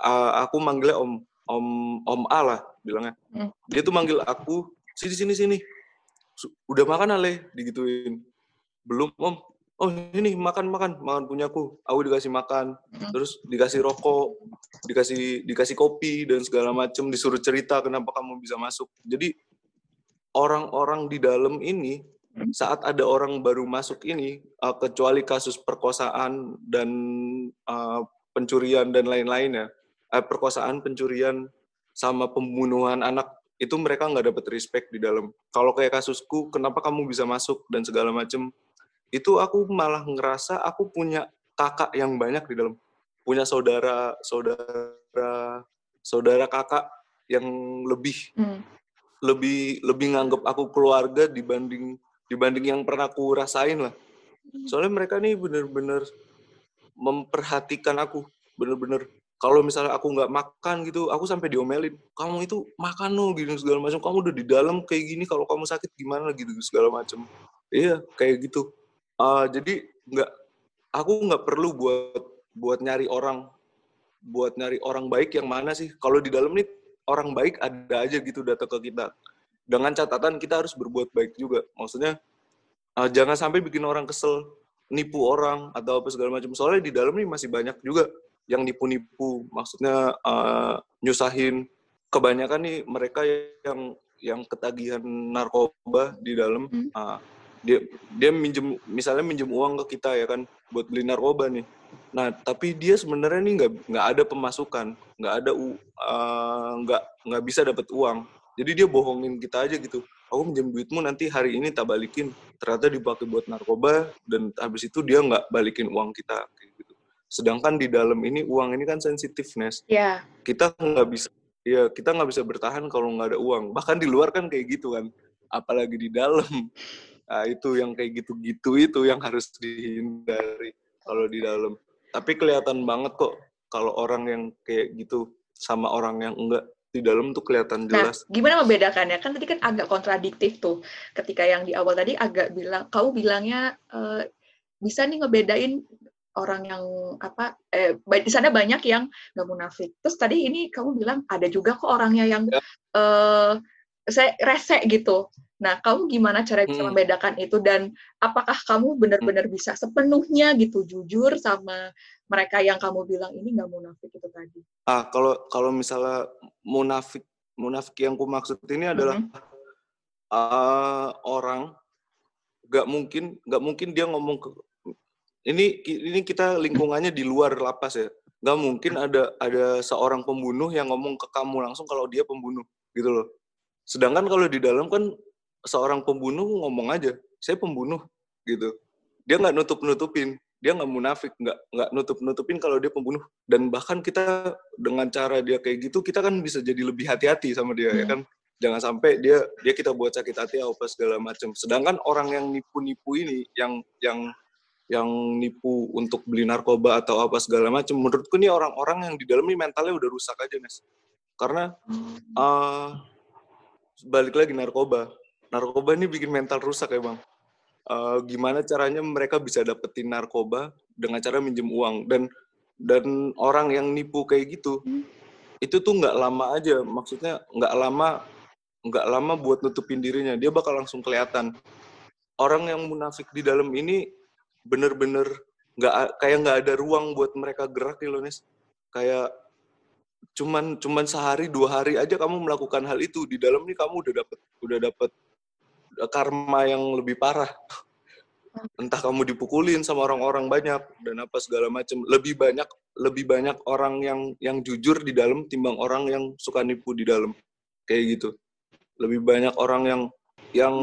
Uh, aku manggilnya om om om A lah bilangnya. Hmm. dia tuh manggil aku sini sini sini. Udah makan ale? Digituin. Belum om oh ini makan makan. Makan punyaku aku. Dikasih makan. Hmm. terus dikasih rokok dikasih dikasih kopi dan segala macem. Disuruh cerita kenapa kamu bisa masuk. Jadi orang-orang di dalam ini hmm. saat ada orang baru masuk ini uh, kecuali kasus perkosaan dan uh, pencurian dan lain-lainnya uh, perkosaan pencurian sama pembunuhan anak itu mereka nggak dapat respect di dalam. Kalau kayak kasusku kenapa kamu bisa masuk dan segala macem itu aku malah ngerasa aku punya kakak yang banyak di dalam. Punya saudara saudara saudara kakak yang lebih. Hmm. lebih lebih nganggap aku keluarga dibanding dibanding yang pernah aku rasain lah. Hmm. soalnya mereka nih bener-bener memperhatikan aku. Bener-bener kalau misalnya aku nggak makan gitu aku sampai diomelin kamu itu makan loh gitu segala macam. Kamu udah di dalam kayak gini kalau kamu sakit gimana? gitu segala macam. Iya kayak gitu Uh, jadi nggak, aku nggak perlu buat buat nyari orang, buat nyari orang baik yang mana sih? Kalau di dalam nih orang baik ada aja gitu datang ke kita. Dengan catatan kita harus berbuat baik juga. Maksudnya uh, jangan sampai bikin orang kesel, nipu orang atau apa segala macam. Soalnya di dalam nih masih banyak juga yang nipu-nipu. Maksudnya uh, nyusahin. Kebanyakan nih mereka yang yang ketagihan narkoba di dalam. Hmm. Uh, dia dia minjem misalnya minjem uang ke kita ya kan buat beli narkoba nih. Nah tapi dia sebenarnya nih nggak nggak ada pemasukan nggak ada uh, nggak nggak bisa dapat uang. Jadi dia bohongin kita aja gitu. Aku minjem duitmu nanti hari ini tak balikin. Ternyata dipakai buat narkoba dan habis itu dia nggak balikin uang kita kayak gitu. Sedangkan di dalam ini uang ini kan sensitifness yeah. kita nggak bisa ya kita nggak bisa bertahan kalau nggak ada uang. Bahkan di luar kan kayak gitu kan. Apalagi di dalam Nah, itu yang kayak gitu-gitu itu yang harus dihindari kalau di dalam. Tapi kelihatan banget kok kalau orang yang kayak gitu sama orang yang enggak di dalam tuh kelihatan nah, jelas. Nah, gimana membedakannya? Kan tadi kan agak kontradiktif tuh. Ketika yang di awal tadi agak bilang, kamu bilangnya e, bisa nih ngebedain orang yang apa? Eh, di sana banyak yang nggak munafik. Terus tadi ini kamu bilang ada juga kok orangnya yang ya. eh, saya rese gitu. Nah, kamu gimana cara bisa hmm. membedakan itu dan apakah kamu benar-benar bisa sepenuhnya gitu jujur sama mereka yang kamu bilang ini nggak munafik itu tadi? Ah, kalau kalau misalnya munafik munafik yang ku maksud ini adalah hmm. uh, orang nggak mungkin nggak mungkin dia ngomong ke ini ini kita lingkungannya di luar lapas ya nggak mungkin ada ada seorang pembunuh yang ngomong ke kamu langsung kalau dia pembunuh gitu loh sedangkan kalau di dalam kan seorang pembunuh ngomong aja, saya pembunuh gitu. Dia nggak nutup nutupin, dia nggak munafik, nggak nggak nutup nutupin kalau dia pembunuh. Dan bahkan kita dengan cara dia kayak gitu, kita kan bisa jadi lebih hati-hati sama dia ya hmm. ya kan. Jangan sampai dia dia kita buat sakit hati apa segala macam. Sedangkan orang yang nipu-nipu ini, yang yang yang nipu untuk beli narkoba atau apa segala macam, menurutku ini orang-orang yang di dalam ini mentalnya udah rusak aja nes. Karena uh, balik lagi narkoba, narkoba ini bikin mental rusak ya bang. Uh, gimana caranya mereka bisa dapetin narkoba dengan cara minjem uang? Dan dan orang yang nipu kayak gitu hmm. itu tuh nggak lama aja. Maksudnya nggak lama nggak lama buat nutupin dirinya. Dia bakal langsung kelihatan. Orang yang munafik di dalam ini bener-bener nggak kayak nggak ada ruang buat mereka gerak nih loh Nes kayak cuman cuman sehari dua hari aja kamu melakukan hal itu. Di dalam nih kamu udah dapet udah dapet karma yang lebih parah. Entah kamu dipukulin sama orang-orang banyak dan apa segala macam lebih banyak lebih banyak orang yang yang jujur di dalam timbang orang yang suka nipu di dalam. Kayak gitu. Lebih banyak orang yang yang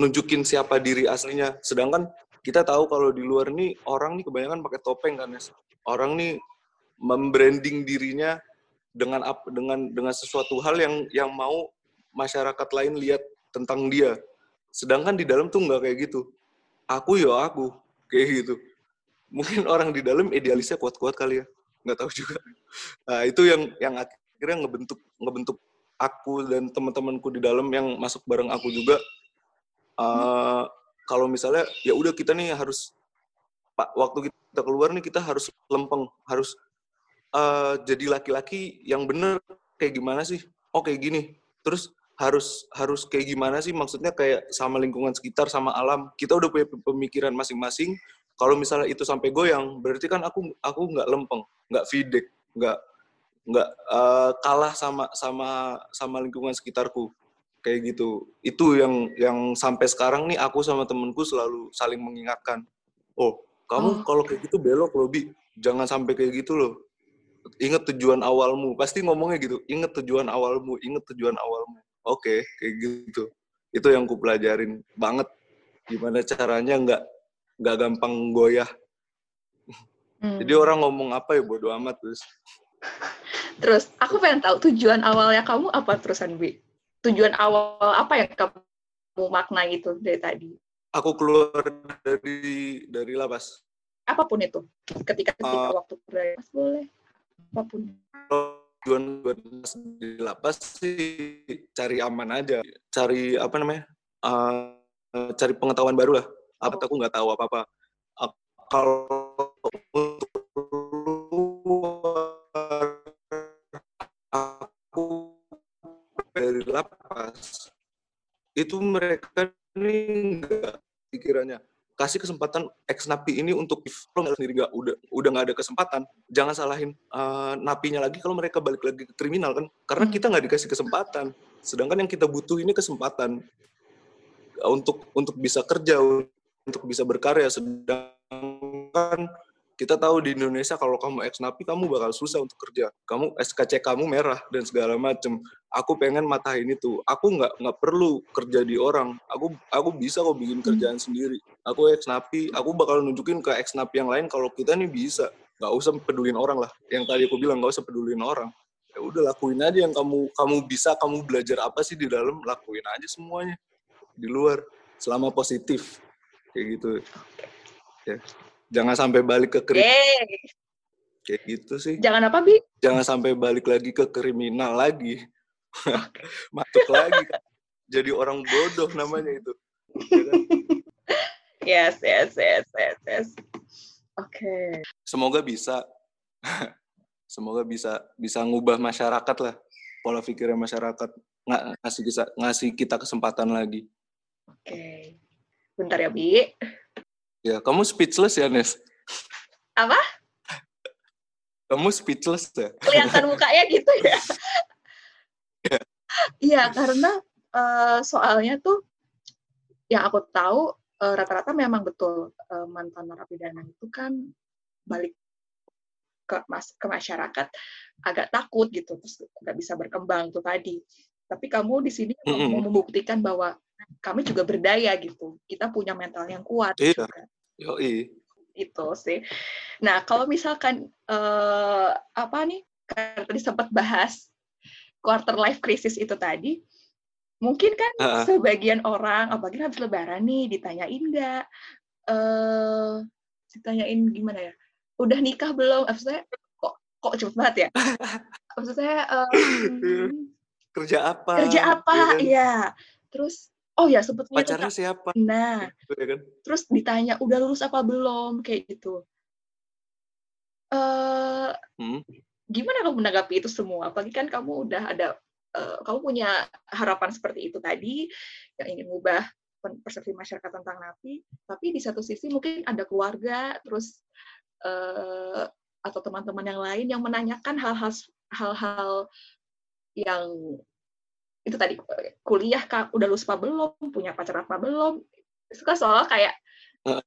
nunjukin siapa diri aslinya. Sedangkan kita tahu kalau di luar nih orang nih kebanyakan pakai topeng kan ya orang nih membranding dirinya dengan dengan dengan sesuatu hal yang yang mau masyarakat lain lihat tentang dia. Sedangkan di dalam tuh nggak kayak gitu. Aku yo aku kayak gitu. Mungkin orang di dalam idealisnya kuat-kuat kali ya, nggak tahu juga. Nah, itu yang yang akhirnya ngebentuk ngebentuk aku dan teman-temanku di dalam yang masuk bareng aku juga. Uh, kalau misalnya ya udah kita nih harus pak waktu kita keluar nih kita harus lempeng, harus uh, jadi laki-laki yang bener kayak gimana sih? Oh kayak gini. Terus harus harus kayak gimana sih? Maksudnya kayak sama lingkungan sekitar, sama alam. Kita udah punya pemikiran masing-masing. Kalau misalnya itu sampai goyang, berarti kan aku aku nggak lempeng, nggak fidek, nggak nggak uh, kalah sama sama sama lingkungan sekitarku kayak gitu. Itu yang yang sampai sekarang nih aku sama temenku selalu saling mengingatkan. Oh, kamu oh. kalau kayak gitu belok loh, Bi. Jangan sampai kayak gitu loh inget tujuan awalmu. Pasti ngomongnya gitu inget tujuan awalmu inget tujuan awalmu. Oke okay, kayak gitu. Itu yang ku pelajarin banget. Gimana caranya nggak nggak gampang goyah. Hmm. jadi orang ngomong apa ya bodo amat terus terus aku pengen tahu tujuan awalnya kamu apa terusan bi? Tujuan awal apa yang kamu makna itu dari tadi? Aku keluar dari dari lapas. Apa pun itu ketika ketika uh, waktu dari boleh apa pun. Tujuan buat di lapas sih cari aman aja. Cari apa namanya uh, cari pengetahuan baru lah. Apa aku nggak tahu apa apa uh, kalau aku dari lapas itu mereka ini enggak pikirannya kasih kesempatan ex napi ini untuk kalau sendiri nggak udah udah nggak ada kesempatan jangan salahin uh, napinya lagi kalau mereka balik lagi ke kriminal kan karena hmm. kita nggak dikasih kesempatan sedangkan yang kita butuh ini kesempatan untuk untuk bisa kerja untuk bisa berkarya sedangkan kita tahu di Indonesia kalau kamu ex napi kamu bakal susah untuk kerja. Kamu SKC kamu merah dan segala macem. Aku pengen matahin itu. Aku nggak nggak perlu kerja di orang. Aku aku bisa kok bikin kerjaan hmm. sendiri. Aku ex napi. Aku bakal nunjukin ke ex napi yang lain kalau kita nih bisa. Nggak usah pedulin orang lah. Yang tadi aku bilang nggak usah pedulin orang. Ya udah lakuin aja yang kamu kamu bisa kamu belajar apa sih di dalam lakuin aja semuanya. Di luar. Selama positif. Kayak gitu. Ya jangan sampai balik ke kriminal. Kayak gitu sih. Jangan apa, Bi? Jangan sampai balik lagi ke kriminal lagi. Masuk lagi. Kan. Jadi orang bodoh namanya itu. Ya kan? yes, yes, yes, yes, yes. Oke. Okay. Semoga bisa. Semoga bisa bisa ngubah masyarakat lah. Pola pikirnya masyarakat nggak ngasih kita ngasih kita kesempatan lagi. Oke. Okay. Bentar ya, Bi. Ya, kamu speechless ya, Nes? Apa? Kamu speechless ya? Kelihatan mukanya gitu ya? Iya, karena uh, soalnya tuh yang aku tahu uh, rata-rata memang betul uh, mantan narapidana itu kan balik ke mas ke masyarakat agak takut gitu terus nggak bisa berkembang tuh tadi tapi kamu di sini mm -hmm. mau membuktikan bahwa kami juga berdaya gitu. Kita punya mental yang kuat. Iya. Juga. Yoi. Itu sih. Nah, kalau misalkan uh, apa nih? Karena tadi sempat bahas quarter life crisis itu tadi, mungkin kan uh -uh. sebagian orang, apalagi habis lebaran nih, ditanyain nggak? Uh, ditanyain gimana ya? Udah nikah belum? Maksudnya kok kok cepet banget ya? Maksudnya um, kerja apa? Kerja apa? Iya. Ya. Terus oh ya sebetulnya pacarnya itu, siapa? Nah gitu, ya kan? terus ditanya udah lulus apa belum? Kayak gitu. Uh, hmm? gimana kamu menanggapi itu semua? Apalagi kan kamu udah ada uh, kamu punya harapan seperti itu tadi yang ingin mengubah persepsi masyarakat tentang napi. Tapi di satu sisi mungkin ada keluarga terus uh, atau teman-teman yang lain yang menanyakan hal-hal hal-hal yang itu tadi kuliah kak udah lulus apa belum? Punya pacar apa belum? Itu kan soal kayak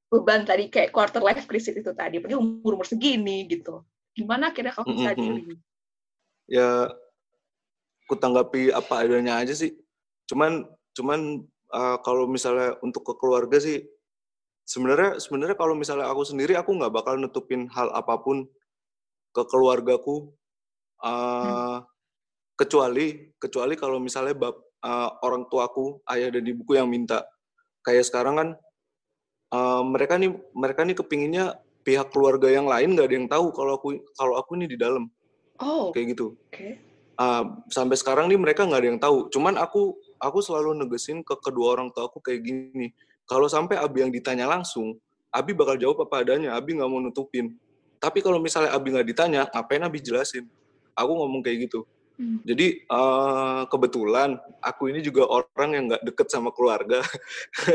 beban tadi kayak quarter life crisis itu tadi pergi umur umur segini gitu. Gimana kira kamu bisa dealing ya aku tanggapi apa adanya aja sih. Cuman cuman uh, kalau misalnya untuk ke keluarga sih sebenarnya sebenarnya kalau misalnya aku sendiri aku nggak bakal nutupin hal apa pun ke keluargaku. Uh, hmm. Kecuali kecuali kalau misalnya bab uh, orang tuaku ayah dan ibuku yang minta. Kayak sekarang kan uh, mereka nih mereka nih kepinginnya pihak keluarga yang lain nggak ada yang tahu kalau aku kalau aku ini di dalam. Oh. Kayak gitu. Okay. uh, sampai sekarang nih mereka nggak ada yang tahu. Cuman aku aku selalu negesin ke kedua orang tua aku kayak gini. Kalau sampai Abi yang ditanya langsung Abi bakal jawab apa adanya. Abi nggak mau nutupin. Tapi kalau misalnya Abi nggak ditanya, ngapain Abi jelasin? Aku ngomong kayak gitu. Hmm. Jadi uh, kebetulan aku ini juga orang yang nggak deket sama keluarga.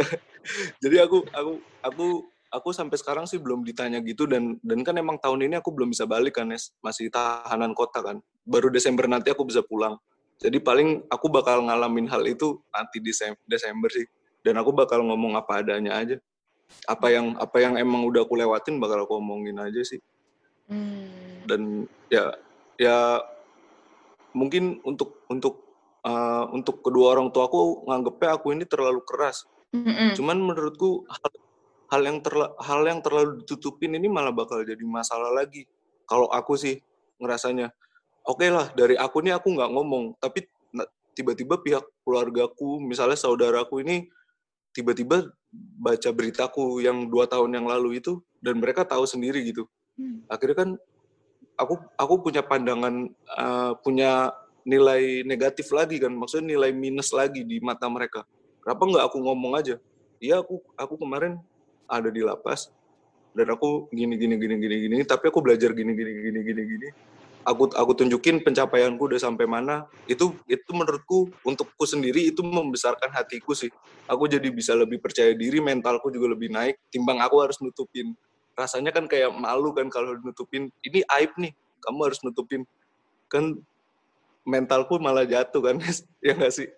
Jadi aku aku aku aku sampai sekarang sih belum ditanya gitu dan dan kan emang tahun ini aku belum bisa balik kan Nes. masih tahanan kota kan. Baru Desember nanti aku bisa pulang. Jadi paling aku bakal ngalamin hal itu nanti Desember sih. Dan aku bakal ngomong apa adanya aja. Apa yang apa yang emang udah aku lewatin bakal aku omongin aja sih. Hmm. Dan ya ya mungkin untuk untuk uh, untuk kedua orang tua aku nganggepnya aku ini terlalu keras. Mm-hmm. Cuman menurutku hal, hal yang terla, hal yang terlalu ditutupin ini malah bakal jadi masalah lagi. Kalau aku sih ngerasanya, oke okay lah dari aku ini aku nggak ngomong, tapi tiba-tiba pihak keluargaku, misalnya saudaraku ini tiba-tiba baca beritaku yang dua tahun yang lalu itu dan mereka tahu sendiri gitu Hmm. akhirnya kan aku aku punya pandangan uh, punya nilai negatif lagi kan. Maksudnya nilai minus lagi di mata mereka. Kenapa nggak aku ngomong aja? Iya aku aku kemarin ada di lapas dan aku gini gini gini gini gini tapi aku belajar gini gini gini gini gini. Aku aku tunjukin pencapaianku udah sampai mana. Itu itu menurutku untukku sendiri itu membesarkan hatiku sih. Aku jadi bisa lebih percaya diri mentalku juga lebih naik timbang aku harus nutupin rasanya kan kayak malu kan kalau nutupin ini aib nih kamu harus nutupin. Kan mentalku malah jatuh kan ya nggak sih?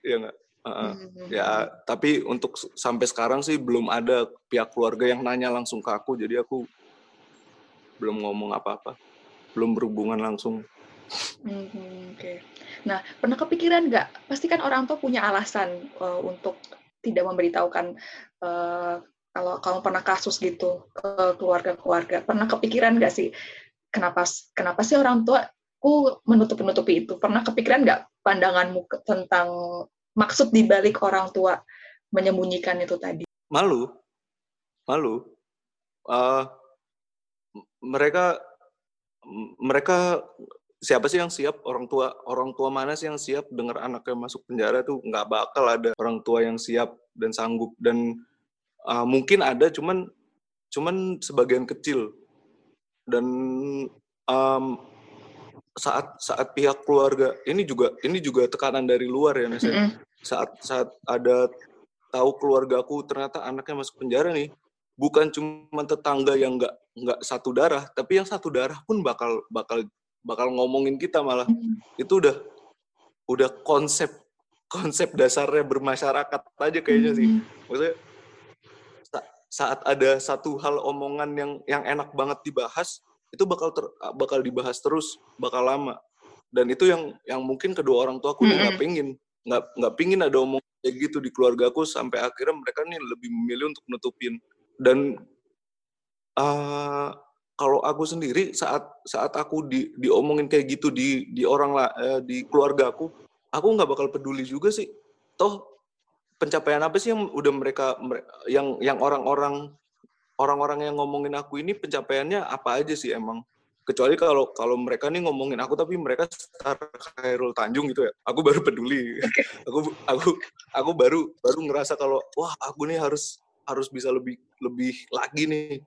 Ya nggak? Uh, ya tapi untuk sampai sekarang sih belum ada pihak keluarga yang nanya langsung ke aku jadi aku belum ngomong apa-apa. Belum berhubungan langsung. Hmm, oke. Okay. nah pernah kepikiran nggak? Pasti kan orang tua punya alasan uh, untuk tidak memberitahukan uh, kalau kamu pernah kasus gitu ke keluarga-keluarga, pernah kepikiran nggak sih kenapa kenapa sih orang tua ku menutup-nutupi itu? Pernah kepikiran nggak pandanganmu tentang maksud dibalik orang tua menyembunyikan itu tadi? Malu, malu. Uh, mereka mereka siapa sih yang siap orang tua orang tua mana sih yang siap dengar anaknya masuk penjara tuh nggak bakal ada orang tua yang siap dan sanggup dan uh, mungkin ada cuman cuman sebagian kecil dan um, saat saat pihak keluarga ini juga ini juga tekanan dari luar ya Nesa. Mm -hmm. saat saat ada tahu keluargaku ternyata anaknya masuk penjara nih bukan cuma tetangga yang nggak nggak satu darah tapi yang satu darah pun bakal bakal bakal ngomongin kita malah mm -hmm. itu udah udah konsep konsep dasarnya bermasyarakat aja kayaknya mm -hmm. sih maksudnya saat ada satu hal omongan yang yang enak banget dibahas itu bakal ter, bakal dibahas terus bakal lama. Dan itu yang yang mungkin kedua orang tua aku mm -hmm. nggak pingin. Nggak nggak pingin ada omong kayak gitu di keluarga aku sampai akhirnya mereka nih lebih memilih untuk nutupin. Dan uh, kalau aku sendiri saat saat aku di diomongin kayak gitu di di orang lah uh, di keluarga aku aku nggak bakal peduli juga sih. Toh pencapaian apa sih yang udah mereka yang yang orang-orang orang-orang yang ngomongin aku ini pencapaiannya apa aja sih emang? Kecuali kalau kalau mereka nih ngomongin aku tapi mereka star Khairul Tanjung gitu ya. Aku baru peduli. Aku aku aku baru baru ngerasa kalau wah aku nih harus harus bisa lebih lebih lagi nih.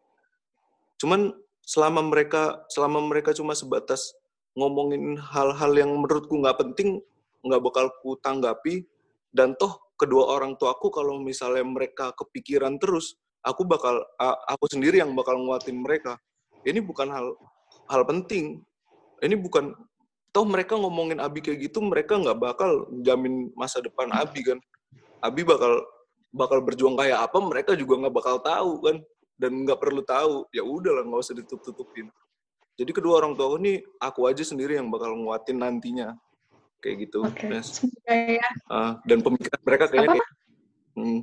Cuman selama mereka selama mereka cuma sebatas ngomongin hal-hal yang menurutku nggak penting nggak bakal ku tanggapi dan toh kedua orang tuaku kalau misalnya mereka kepikiran terus, aku bakal aku sendiri yang bakal nguatin mereka. ini bukan hal hal penting. Ini bukan toh mereka ngomongin Abi kayak gitu mereka nggak bakal jamin masa depan Abi kan. Abi bakal bakal berjuang kayak apa mereka juga nggak bakal tahu kan. Dan nggak perlu tahu ya udahlah nggak usah ditutup tutupin jadi kedua orang tua ini aku aja sendiri yang bakal nguatin nantinya kayak gitu. Nes. Ya. Ah, dan pemikiran mereka kayaknya kayak hmm,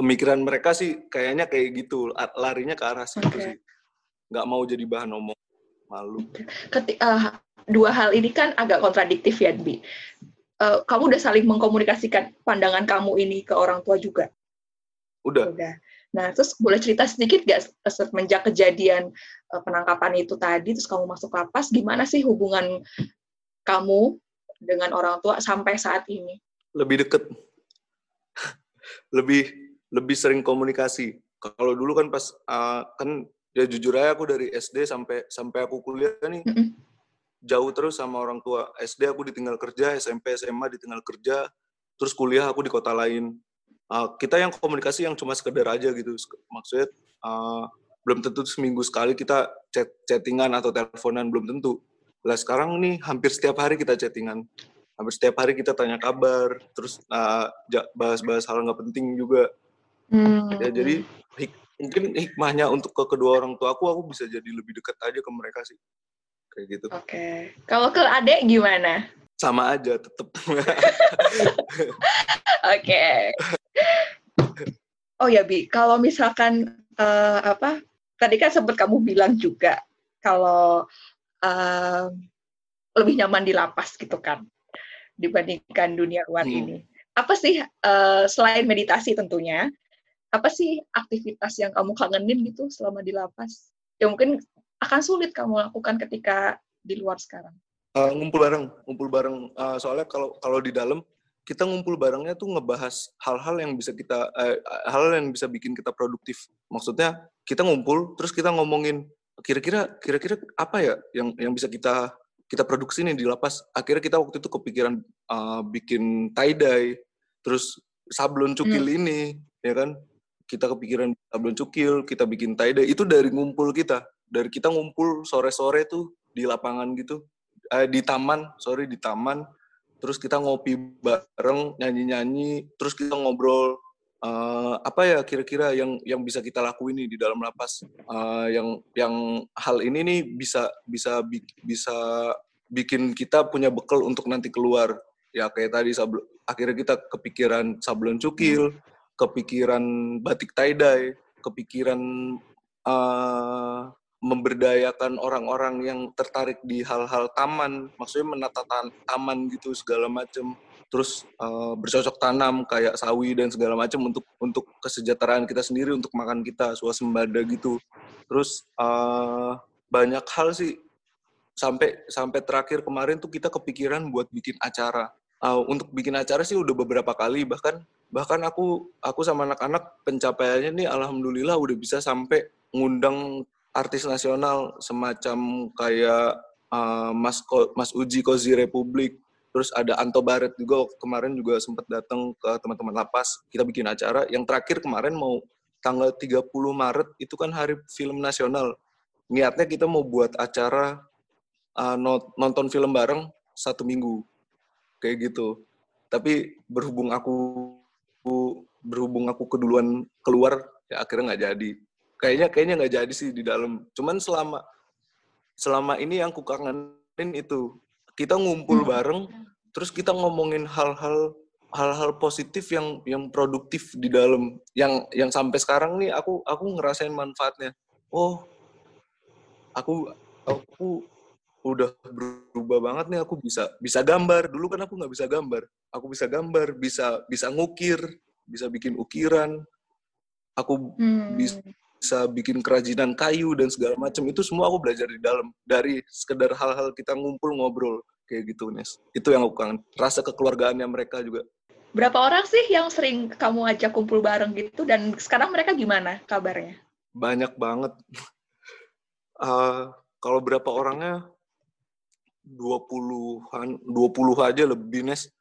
pemikiran mereka sih kayaknya kayak gitu larinya ke arah situ Oke. sih nggak mau jadi bahan omong malu Keti- eh, dua hal ini kan agak kontradiktif ya, Bi. Eh, kamu udah saling mengkomunikasikan pandangan kamu ini ke orang tua juga? udah Udah. Nah, terus boleh cerita sedikit gak semenjak kejadian eh, penangkapan itu tadi, terus kamu masuk lapas, gimana sih hubungan kamu dengan orang tua sampai saat ini? lebih deket. Lebih lebih sering komunikasi. Kalau dulu kan pas ah, kan ya jujur aja aku dari SD sampai sampai aku kuliah nih Mm-mm. jauh terus sama orang tua SD aku ditinggal kerja SMP SMA ditinggal kerja terus kuliah aku di kota lain. Ah, kita yang komunikasi yang cuma sekedar aja gitu. Maksudnya ah, belum tentu seminggu sekali kita chat chattingan atau teleponan belum tentu lah sekarang nih hampir setiap hari kita chattingan hampir setiap hari kita tanya kabar terus ja- bahas-bahas hal nggak penting juga Hmm. ya jadi hik- mungkin hikmahnya untuk ke kedua orang tua aku aku bisa jadi lebih dekat aja ke mereka sih kayak gitu Oke. Kalau ke adek gimana? sama aja tetep Oke. Oh ya Bi, kalau misalkan eh, apa? Tadi kan sempat kamu bilang juga kalau eh, lebih nyaman di lapas gitu kan dibandingkan dunia luar Hmm. ini. Apa sih eh, selain meditasi tentunya? Apa sih aktivitas yang kamu kangenin gitu selama di lapas? Ya mungkin akan sulit kamu lakukan ketika di luar sekarang. Uh, ngumpul bareng ngumpul bareng Uh, soalnya kalau kalau di dalam kita ngumpul barengnya tuh ngebahas hal-hal yang bisa kita eh, hal yang bisa bikin kita produktif maksudnya kita ngumpul terus kita ngomongin kira-kira kira-kira apa ya yang yang bisa kita kita produksi nih di lapas? Akhirnya kita waktu itu kepikiran uh, bikin tie dye terus sablon cukil ini ya kan? Kita kepikiran sablon cukil kita bikin tie dye. Itu dari ngumpul kita. Dari kita ngumpul sore-sore tuh di lapangan gitu. Eh, di taman sorry di taman. Terus kita ngopi bareng nyanyi-nyanyi. Terus kita ngobrol eh, apa ya kira-kira yang yang bisa kita lakuin nih di dalam lapas? Eh, yang yang hal ini nih bisa bisa bi- bisa bikin kita punya bekal untuk nanti keluar. Ya kayak tadi sabl- akhirnya kita kepikiran sablon cukil kepikiran batik tie dye kepikiran eh, memberdayakan orang-orang yang tertarik di hal-hal taman, maksudnya menata taman gitu segala macam. Terus eh, bercocok tanam kayak sawi dan segala macam untuk untuk kesejahteraan kita sendiri, untuk makan kita, swasembada gitu. Terus eh, banyak hal sih sampai sampai terakhir kemarin tuh kita kepikiran buat bikin acara. Eh, untuk bikin acara sih udah beberapa kali bahkan bahkan aku aku sama anak-anak pencapaiannya nih alhamdulillah udah bisa sampai ngundang artis nasional semacam kayak uh, Mas Ko, Mas Uji Kozi Republik terus ada Anto Baret juga kemarin juga sempat datang ke teman-teman lapas kita bikin acara. Yang terakhir kemarin mau tanggal 30 Maret itu kan hari film nasional. Niatnya kita mau buat acara uh, nonton film bareng satu minggu. Kayak gitu. Tapi berhubung aku berhubung aku keduluan keluar ya akhirnya nggak jadi. Kayaknya kayaknya nggak jadi sih di dalam. Cuman selama selama ini yang aku kangenin itu kita ngumpul Hmm. bareng terus kita ngomongin hal-hal hal-hal positif yang yang produktif di dalam. Yang yang sampai sekarang nih aku aku ngerasain manfaatnya. Oh aku aku udah berubah banget nih aku bisa bisa gambar. Dulu kan aku nggak bisa gambar. Aku bisa gambar bisa bisa ngukir bisa bikin ukiran. Aku Hmm. bisa bisa bikin kerajinan kayu dan segala macam. Itu semua aku belajar di dalam. Dari sekedar hal-hal kita ngumpul ngobrol kayak gitu Nes. Itu yang aku kangen. Rasa kekeluargaannya mereka juga. Berapa orang sih yang sering kamu ajak kumpul bareng gitu? Dan sekarang mereka gimana kabarnya? banyak banget. Eh, kalau berapa orangnya? 20-an 20 aja lebih Nes.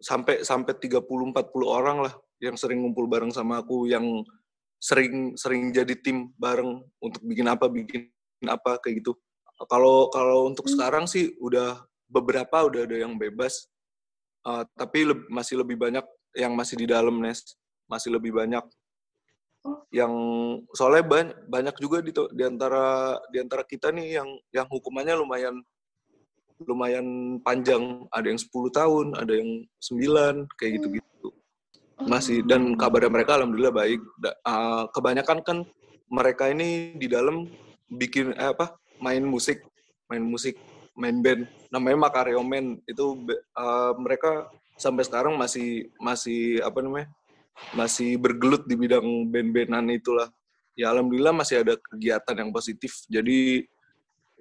Sampai sampai 30 40 orang lah yang sering ngumpul bareng sama aku yang sering sering jadi tim bareng untuk bikin apa bikin apa kayak gitu. Kalau kalau untuk Hmm. sekarang sih udah beberapa udah ada yang bebas Uh, tapi leb- masih lebih banyak yang masih di dalam Nes. Masih lebih banyak Oh. yang soalnya banyak banyak juga di di antara di antara kita nih yang yang hukumannya lumayan lumayan panjang. Ada yang 10 tahun ada yang 9 kayak gitu-gitu. Masih dan kabarnya mereka alhamdulillah baik. Da- uh, kebanyakan kan mereka ini di dalam bikin eh, apa main musik main musik main band. Namanya Makareo Man. Itu uh, mereka sampai sekarang masih masih apa namanya masih bergelut di bidang band-bandan itulah. Ya alhamdulillah masih ada kegiatan yang positif. Jadi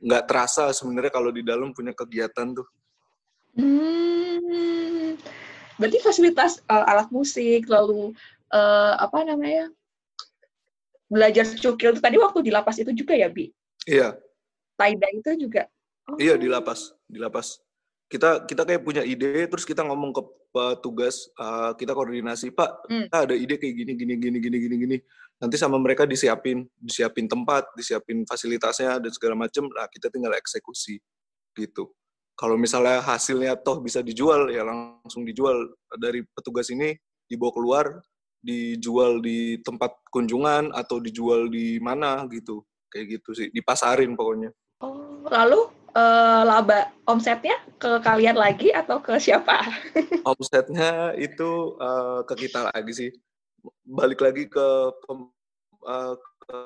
nggak terasa sebenarnya kalau di dalam punya kegiatan tuh. Hmm, berarti fasilitas uh, alat musik, lalu uh, apa namanya belajar cukil tadi waktu di lapas itu juga ya, Bi? iya. Taida itu juga. Oh. Iya di lapas, di lapas. Kita kita kayak punya ide, terus kita ngomong ke petugas, uh, kita koordinasi, Pak, Hmm. kita ada ide kayak gini, gini, gini, gini, gini, gini. Nanti sama mereka disiapin, disiapin tempat, disiapin fasilitasnya dan segala macem. Nah kita tinggal eksekusi gitu. Kalau misalnya hasilnya toh bisa dijual, ya langsung dijual dari petugas ini dibawa keluar, dijual di tempat kunjungan atau dijual di mana gitu, kayak gitu sih, dipasarin pokoknya. Oh, lalu uh, laba omsetnya ke kalian lagi atau ke siapa? omsetnya itu uh, ke kita lagi sih balik lagi ke uh, ke,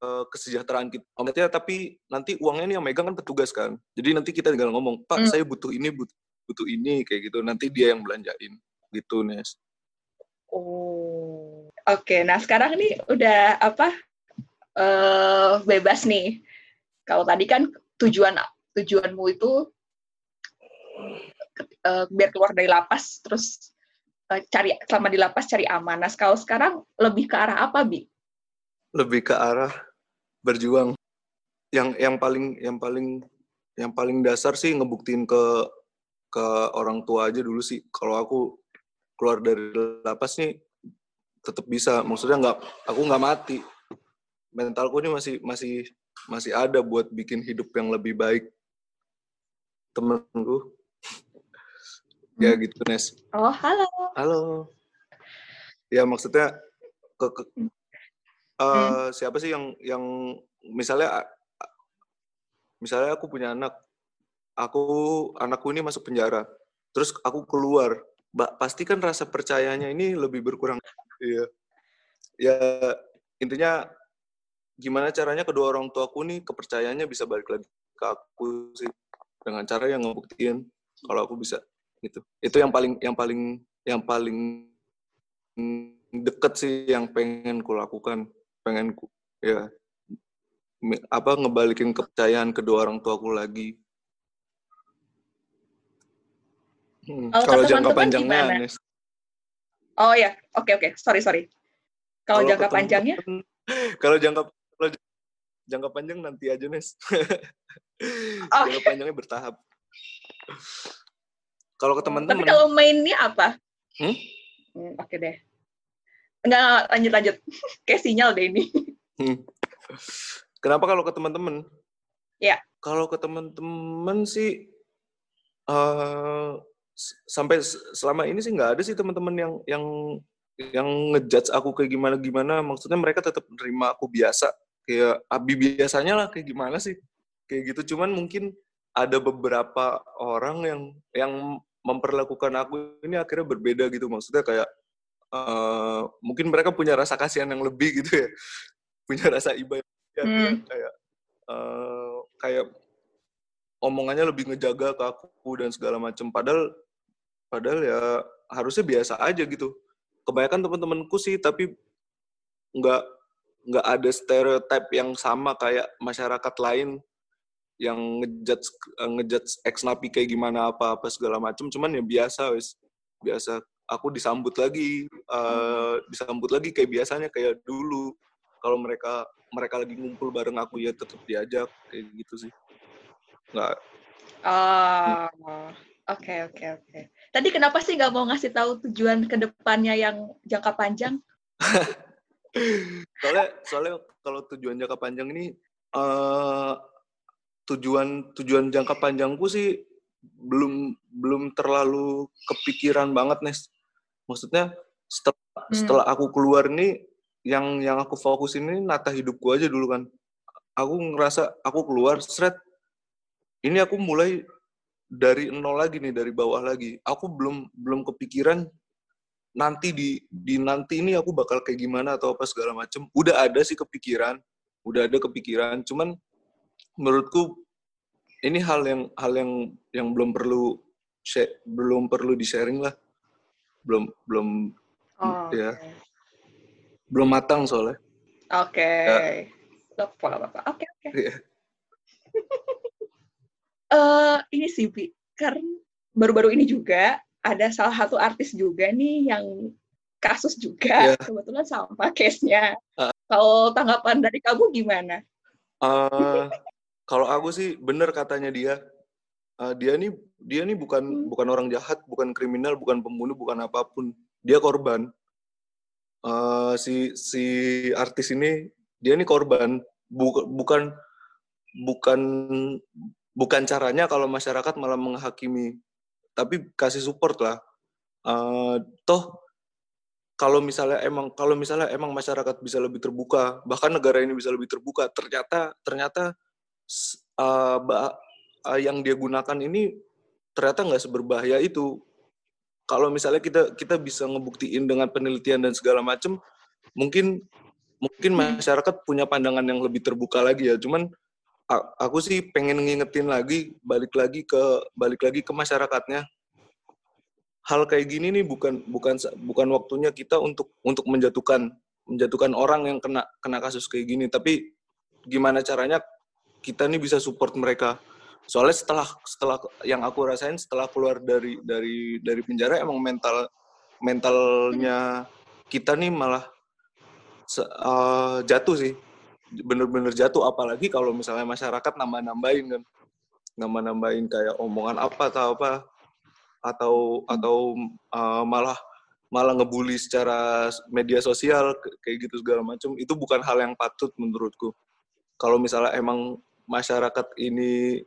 ke kesejahteraan kita omsetnya tapi nanti uangnya nih yang megang kan petugas kan jadi nanti kita tinggal ngomong pak Hmm. saya butuh ini butuh, butuh ini kayak gitu nanti dia yang belanjain gitu Nes Oh, oke. Nah sekarang nih udah apa eh bebas nih. Kalau tadi kan tujuan tujuanmu itu eh, biar keluar dari lapas, terus eh, cari selama di lapas cari aman. Nah kalau sekarang lebih ke arah apa, bi? lebih ke arah berjuang yang yang paling yang paling yang paling dasar sih ngebuktiin ke ke orang tua aja dulu sih kalau aku keluar dari lapas nih tetap bisa maksudnya nggak aku nggak mati mentalku ini masih masih masih ada buat bikin hidup yang lebih baik. Temenku. Ya gitu Nes. Oh halo. halo. Ya maksudnya ke, ke eh, siapa sih yang yang misalnya misalnya aku punya anak. Aku anakku ini masuk penjara. Terus aku keluar. Mbak, pasti kan rasa percayanya ini lebih berkurang. Iya. Ya intinya gimana caranya kedua orang tuaku nih kepercayaannya bisa balik lagi ke aku sih dengan cara yang ngebuktiin kalau aku bisa gitu itu yang paling yang paling yang paling deket sih yang pengen ku lakukan pengen ku ya apa ngebalikin kepercayaan kedua orang tuaku lagi Hmm, Kalau jangka panjangnya gimana? Oh ya, oke oke. Sorry sorry. Kalau jangka panjangnya? kalau jangka jangka panjang nanti aja Nes Oh. jangka panjangnya bertahap kalau ke Tapi teman-teman kalau mainnya apa? Hmm? Hmm, Oke deh. Enggak, lanjut lanjut. Kayak sinyal deh ini. Hmm. Kenapa kalau ke teman-teman? Ya. Kalau ke teman-teman sih s- sampai selama ini sih nggak ada sih teman-teman yang yang yang ngejudge aku kayak gimana gimana. Maksudnya mereka tetap nerima aku biasa kayak abi biasanya lah kayak gimana sih kayak gitu. Cuman mungkin ada beberapa orang yang yang memperlakukan aku ini akhirnya berbeda gitu. Maksudnya kayak eh mungkin mereka punya rasa kasihan yang lebih gitu ya punya rasa iba akhirnya Hmm. kayak eh, kayak omongannya lebih ngejaga ke aku dan segala macam padahal padahal ya harusnya biasa aja gitu kebanyakan teman-temanku sih tapi nggak nggak ada stereotip yang sama kayak masyarakat lain yang ngejudge ngejudge ex napi kayak gimana apa apa segala macam cuman ya biasa wes biasa. Aku disambut lagi eh, disambut lagi kayak biasanya kayak dulu. Kalau mereka mereka lagi ngumpul bareng aku ya tetap diajak kayak gitu sih. Nggak. Oh, oke oke oke. Tadi kenapa sih nggak mau ngasih tahu tujuan ke depannya yang jangka panjang? soalnya soalnya kalau tujuan jangka panjang ini uh, tujuan tujuan jangka panjangku sih belum belum terlalu kepikiran banget nih maksudnya setelah hmm. setelah aku keluar nih yang yang aku fokus ini nata hidupku aja dulu kan. Aku ngerasa aku keluar seret ini aku mulai dari nol lagi nih dari bawah lagi. Aku belum belum kepikiran nanti di di nanti ini aku bakal kayak gimana atau apa segala macem udah ada sih kepikiran udah ada kepikiran cuman menurutku ini hal yang hal yang yang belum perlu share, belum perlu di sharing lah belum belum oh, ya okay. belum matang soalnya oke okay. ya. oke oke iya. eh, ini sih Bi karena baru-baru ini juga ada salah satu artis juga nih yang kasus juga yeah. kebetulan sama case-nya. Uh, Kalau tanggapan dari kamu gimana? Uh, kalau aku sih bener katanya dia. Uh, dia nih dia nih bukan hmm. bukan orang jahat, bukan kriminal, bukan pembunuh, bukan apa pun. Dia korban. Uh, si si artis ini dia nih korban. Buk, bukan bukan bukan caranya kalau masyarakat malah menghakimi, tapi kasih support lah. Uh, toh kalau misalnya emang kalau misalnya emang masyarakat bisa lebih terbuka, bahkan negara ini bisa lebih terbuka, ternyata ternyata uh, uh, yang dia gunakan ini ternyata nggak seberbahaya itu. Kalau misalnya kita kita bisa ngebuktiin dengan penelitian dan segala macam, mungkin mungkin masyarakat punya pandangan yang lebih terbuka lagi ya. Cuman aku sih pengen ngingetin lagi, balik lagi ke balik lagi ke masyarakatnya. Hal kayak gini nih bukan bukan bukan waktunya kita untuk untuk menjatuhkan menjatuhkan orang yang kena kena kasus kayak gini, tapi gimana caranya kita nih bisa support mereka? Soalnya setelah setelah yang aku rasain setelah keluar dari dari dari penjara emang mental mentalnya kita nih malah uh, jatuh sih bener-bener jatuh apalagi kalau misalnya masyarakat nambah-nambahin kan. Nambah-nambahin kayak omongan apa atau apa atau atau uh, malah malah ngebully secara media sosial kayak gitu segala macam itu bukan hal yang patut menurutku. Kalau misalnya emang masyarakat ini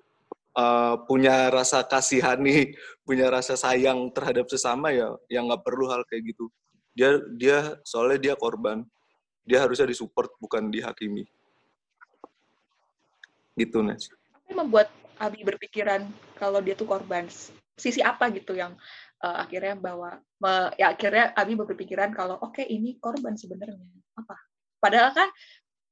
uh, punya rasa kasihani, punya rasa sayang terhadap sesama ya, yang nggak perlu hal kayak gitu. Dia dia soalnya dia korban, dia harusnya disupport bukan dihakimi. Gitu Nes. Apa membuat Abi berpikiran kalau dia tuh korban? Sisi apa gitu yang uh, akhirnya bawa me, ya akhirnya Abi berpikiran kalau oke okay, ini korban sebenarnya apa? Padahal kan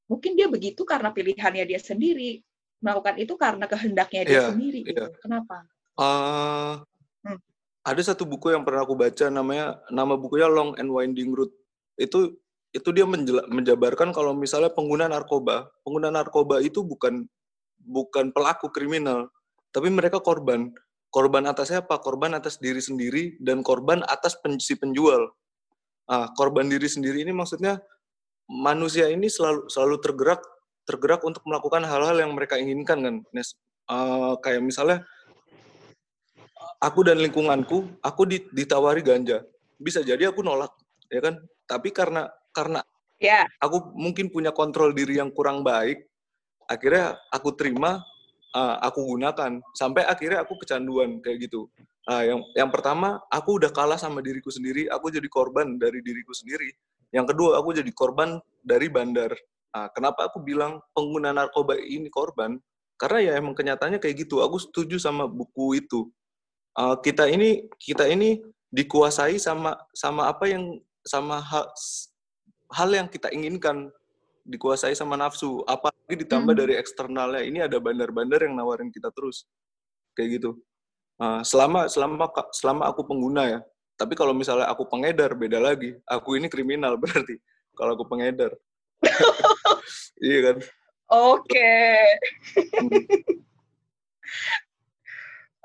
mungkin dia begitu karena pilihannya dia sendiri melakukan itu karena kehendaknya dia yeah, sendiri gitu. Yeah. Kenapa? Uh, hmm. Ada satu buku yang pernah aku baca namanya nama bukunya Long and Winding Road. Itu itu dia menjabarkan kalau misalnya pengguna narkoba, pengguna narkoba itu bukan bukan pelaku kriminal, tapi mereka korban. Korban atasnya apa? Korban atas diri sendiri dan korban atas pen, si penjual. Ah, korban diri sendiri ini maksudnya manusia ini selalu selalu tergerak tergerak untuk melakukan hal-hal yang mereka inginkan kan Nes uh, kayak misalnya aku dan lingkunganku aku ditawari ganja bisa jadi aku nolak ya kan tapi karena karena yeah. aku mungkin punya kontrol diri yang kurang baik akhirnya aku terima uh, aku gunakan sampai akhirnya aku kecanduan kayak gitu uh, yang yang pertama aku udah kalah sama diriku sendiri aku jadi korban dari diriku sendiri yang kedua aku jadi korban dari bandar Nah, kenapa aku bilang pengguna narkoba ini korban? Karena ya emang kenyataannya kayak gitu. Aku setuju sama buku itu. Uh, kita ini kita ini dikuasai sama sama apa yang sama hal, hal yang kita inginkan dikuasai sama nafsu. Apalagi ditambah hmm. dari eksternalnya ini ada bandar-bandar yang nawarin kita terus. Kayak gitu. Uh, selama selama selama aku pengguna ya. Tapi kalau misalnya aku pengedar beda lagi. Aku ini kriminal berarti kalau aku pengedar. Iya kan? Oke.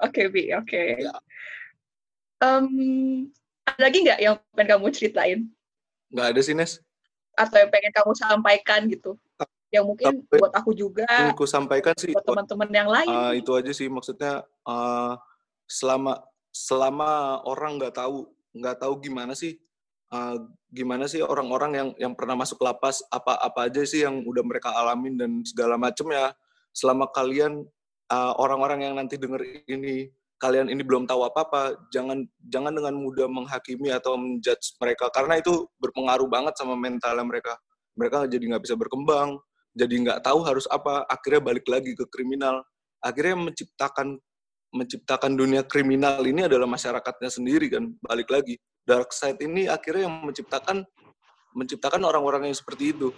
Oke bi oke. Ya. ada lagi nggak yang pengen kamu ceritain? Nggak ada sih Nes atau yang pengen kamu sampaikan gitu. Yang mungkin Sampai, buat aku juga aku sampaikan sih buat teman-teman yang lain uh, itu aja sih maksudnya uh, selama selama orang nggak tahu nggak tahu gimana sih uh, gimana sih orang-orang yang yang pernah masuk lapas apa apa aja sih yang udah mereka alamin dan segala macam ya. Selama kalian uh, orang-orang uh, yang nanti denger ini kalian ini belum tahu apa-apa jangan jangan dengan mudah menghakimi atau menjudge mereka. Karena itu berpengaruh banget sama mentalnya mereka. Mereka jadi nggak bisa berkembang jadi nggak tahu harus apa akhirnya balik lagi ke kriminal. Akhirnya menciptakan menciptakan dunia kriminal ini adalah masyarakatnya sendiri kan balik lagi. Dark side ini akhirnya yang menciptakan menciptakan orang-orang yang seperti itu.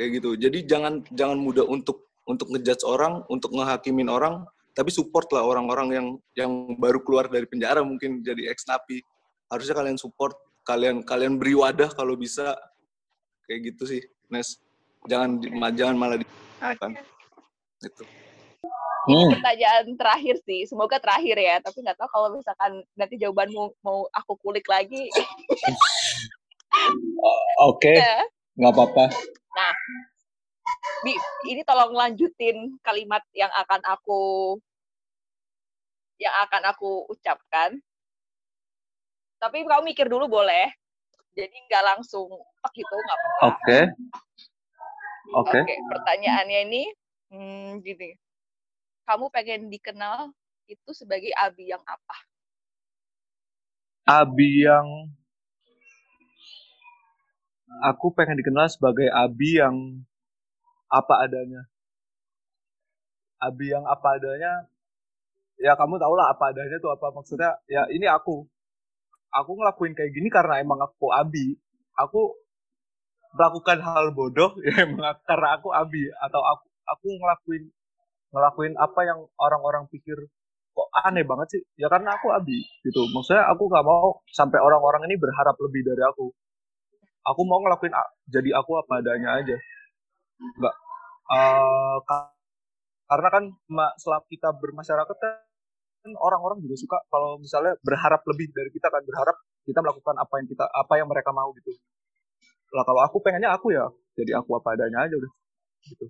Kayak gitu. Jadi jangan jangan mudah untuk untuk ngejudge orang untuk ngehakimin orang tapi support lah orang-orang yang yang baru keluar dari penjara mungkin jadi ex napi harusnya kalian support kalian kalian beri wadah kalau bisa kayak gitu sih Nes jangan jangan malah di okay. itu ini hmm. pertanyaan terakhir sih. Semoga terakhir ya. Tapi nggak tahu kalau misalkan nanti jawabanmu mau aku kulik lagi. Oke. Okay. Ya. Nggak apa-apa. Nah, Bi, ini tolong lanjutin kalimat yang akan aku yang akan aku ucapkan. Tapi kamu mikir dulu boleh. Jadi nggak langsung gitu, nggak apa-apa. Oke. Okay. Oke. Okay. Okay, pertanyaannya ini hmm, gini kamu pengen dikenal itu sebagai Abi yang apa? Abi yang aku pengen dikenal sebagai Abi yang apa adanya. Abi yang apa adanya, ya kamu tau lah apa adanya tuh apa maksudnya. Ya ini aku, aku ngelakuin kayak gini karena emang aku Abi. Aku melakukan hal bodoh ya emang karena aku Abi. Atau aku aku ngelakuin ngelakuin apa yang orang-orang pikir kok aneh banget sih. Ya karena aku abi gitu. Maksudnya aku nggak mau sampai orang-orang ini berharap lebih dari aku. Aku mau ngelakuin jadi aku apa adanya aja. Nggak uh, karena kan selama kita bermasyarakat kan orang-orang juga suka kalau misalnya berharap lebih dari kita kan berharap kita melakukan apa yang kita apa yang mereka mau gitu lah kalau aku pengennya aku ya jadi aku apa adanya aja udah gitu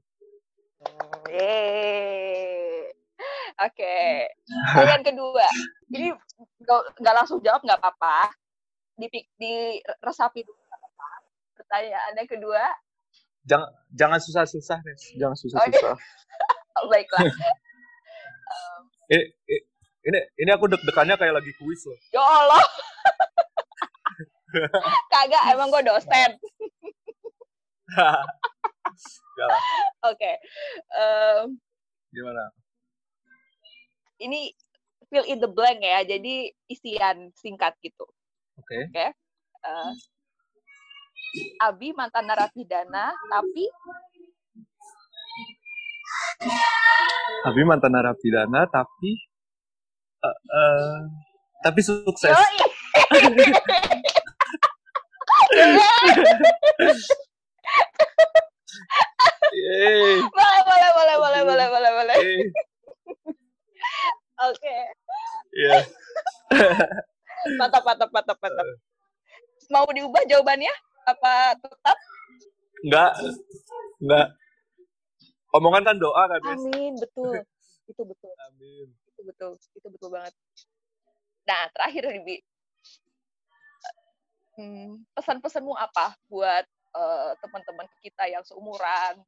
Yeay. Oke. Okay. Pertanyaan kedua. Ini nggak langsung jawab nggak apa-apa. Di, di resapi dulu apa-apa. Pertanyaannya kedua. Jangan jangan susah-susah nih. Jangan susah-susah. Oh, Baiklah. um, ini, ini ini aku deg-degannya kayak lagi kuis loh. Ya Allah. Kagak, emang gue dosen. Oke. Okay. Um, Gimana? Ini fill in the blank ya, jadi isian singkat gitu. Oke. Okay. Oke. Okay. Uh, Abi mantan narapidana, tapi Abi mantan narapidana, tapi uh, uh, tapi sukses. boleh, boleh, boleh, boleh, boleh, boleh, boleh. Oke. Iya. mantap, mantap, mantap, mantap. Mau diubah jawabannya? Apa tetap? Enggak. Enggak. Omongan kan doa kan, Amin, betul. Itu betul. Amin. Itu betul. Itu betul banget. Nah, terakhir nih, Bi. Hmm, pesan-pesanmu apa buat uh, teman-teman kita yang seumuran,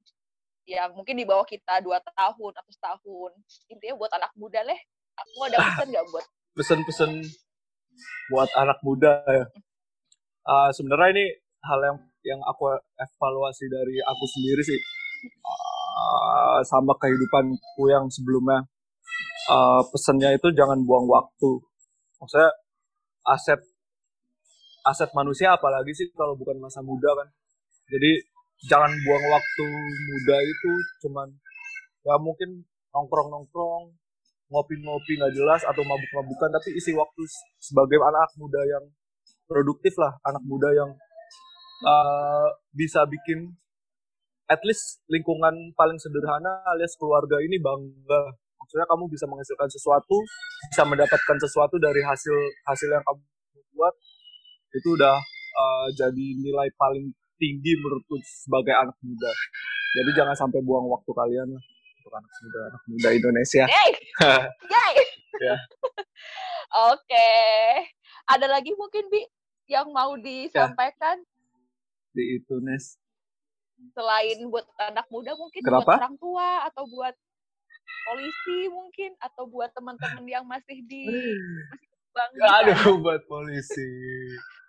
yang mungkin di bawah kita dua tahun atau setahun. Intinya buat anak muda leh. Aku ada pesan nggak buat? Pesan-pesan buat anak muda ya. Uh, Sebenarnya ini hal yang yang aku evaluasi dari aku sendiri sih. Uh, sama kehidupanku yang sebelumnya. Uh, pesannya itu jangan buang waktu. Maksudnya aset aset manusia apalagi sih kalau bukan masa muda kan. Jadi jangan buang waktu muda itu cuman ya mungkin nongkrong-nongkrong ngopi-ngopi nggak jelas atau mabuk-mabukan tapi isi waktu sebagai anak muda yang produktif lah. Anak muda yang uh, bisa bikin at least lingkungan paling sederhana alias keluarga ini bangga maksudnya kamu bisa menghasilkan sesuatu bisa mendapatkan sesuatu dari hasil hasil yang kamu buat itu udah uh, jadi nilai paling tinggi menurutku sebagai anak muda. Jadi jangan sampai buang waktu kalian lah untuk anak muda anak muda Indonesia. Yay! Yay! ya. Oke. Ada lagi mungkin Bi yang mau disampaikan? Ya. Di itu, Nes. Selain buat anak muda mungkin Kenapa? buat orang tua atau buat polisi mungkin atau buat teman-teman yang masih di masih bang Aduh, buat polisi.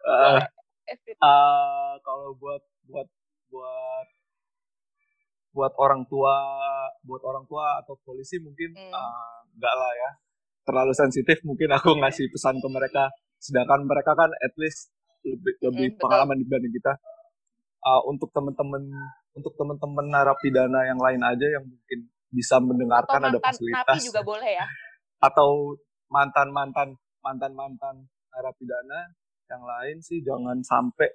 uh, uh, kalau buat buat buat buat orang tua buat orang tua atau polisi mungkin hmm. uh, enggak lah ya. Terlalu sensitif mungkin aku ngasih pesan ke mereka. Sedangkan mereka kan at least lebih lebih hmm, pengalaman betul. dibanding kita. Uh, untuk teman-teman untuk teman-teman narapidana yang lain aja yang mungkin bisa mendengarkan atau ada fasilitas. napi juga boleh ya? Atau mantan mantan mantan mantan narapidana yang lain sih jangan sampai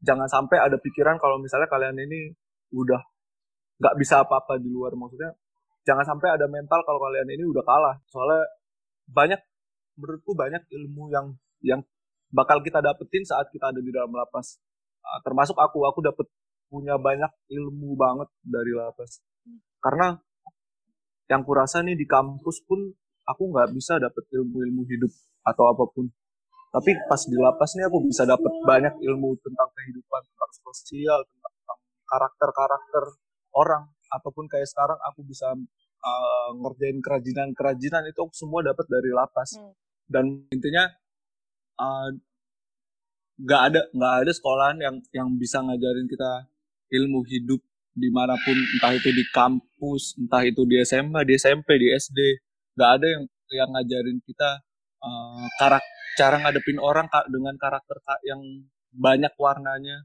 jangan sampai ada pikiran kalau misalnya kalian ini udah nggak bisa apa-apa di luar. Maksudnya jangan sampai ada mental kalau kalian ini udah kalah. Soalnya banyak menurutku banyak ilmu yang yang bakal kita dapetin saat kita ada di dalam lapas. Uh, termasuk aku. Aku dapet punya banyak ilmu banget dari lapas. Karena yang kurasa nih di kampus pun aku nggak bisa dapet ilmu-ilmu hidup atau apa pun. Tapi pas di lapas nih aku bisa dapat banyak ilmu tentang kehidupan tentang sosial tentang karakter-karakter orang. Ataupun kayak sekarang aku bisa uh, ngerjain kerajinan-kerajinan itu aku semua dapat dari lapas. Hmm. dan intinya nggak uh, ada nggak ada sekolahan yang yang bisa ngajarin kita ilmu hidup di mana pun entah itu di kampus entah itu di SMA di SMP di SD nggak ada yang yang ngajarin kita uh, karakter cara ngadepin orang dengan karakter kak yang banyak warnanya.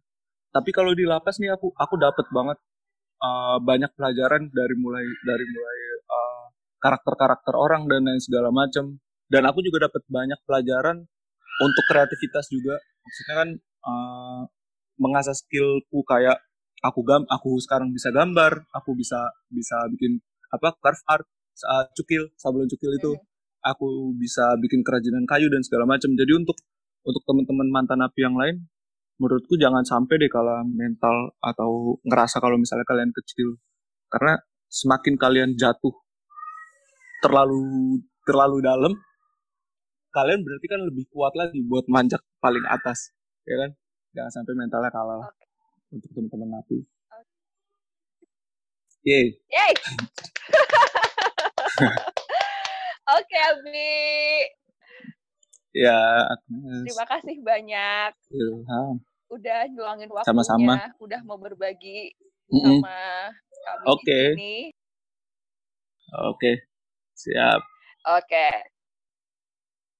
Tapi kalau di lapas nih aku aku dapat banget uh, banyak pelajaran dari mulai dari mulai uh, karakter-karakter orang dan lain segala macam dan aku juga dapat banyak pelajaran untuk kreativitas juga. Maksudnya kan uh, mengasah skillku kayak aku gam aku sekarang bisa gambar aku bisa bisa bikin apa carve art saat cukil sablon cukil itu hmm aku bisa bikin kerajinan kayu dan segala macam. Jadi untuk untuk teman-teman mantan napi yang lain, menurutku jangan sampai deh kalau mental atau ngerasa kalau misalnya kalian kecil, karena semakin kalian jatuh terlalu terlalu dalam, kalian berarti kan lebih kuat lagi buat manjak paling atas, ya kan? Jangan sampai mentalnya kalah okay. Untuk teman-teman napi. Okay. Yeay. Yeay. Oke, Abi. Ya, Agnes. Terima kasih banyak. Ilham. Udah nyuangin waktunya. Sama-sama. Udah mau berbagi mm -mm. sama kami okay. ini. Oke. Okay. Siap. Oke. Okay.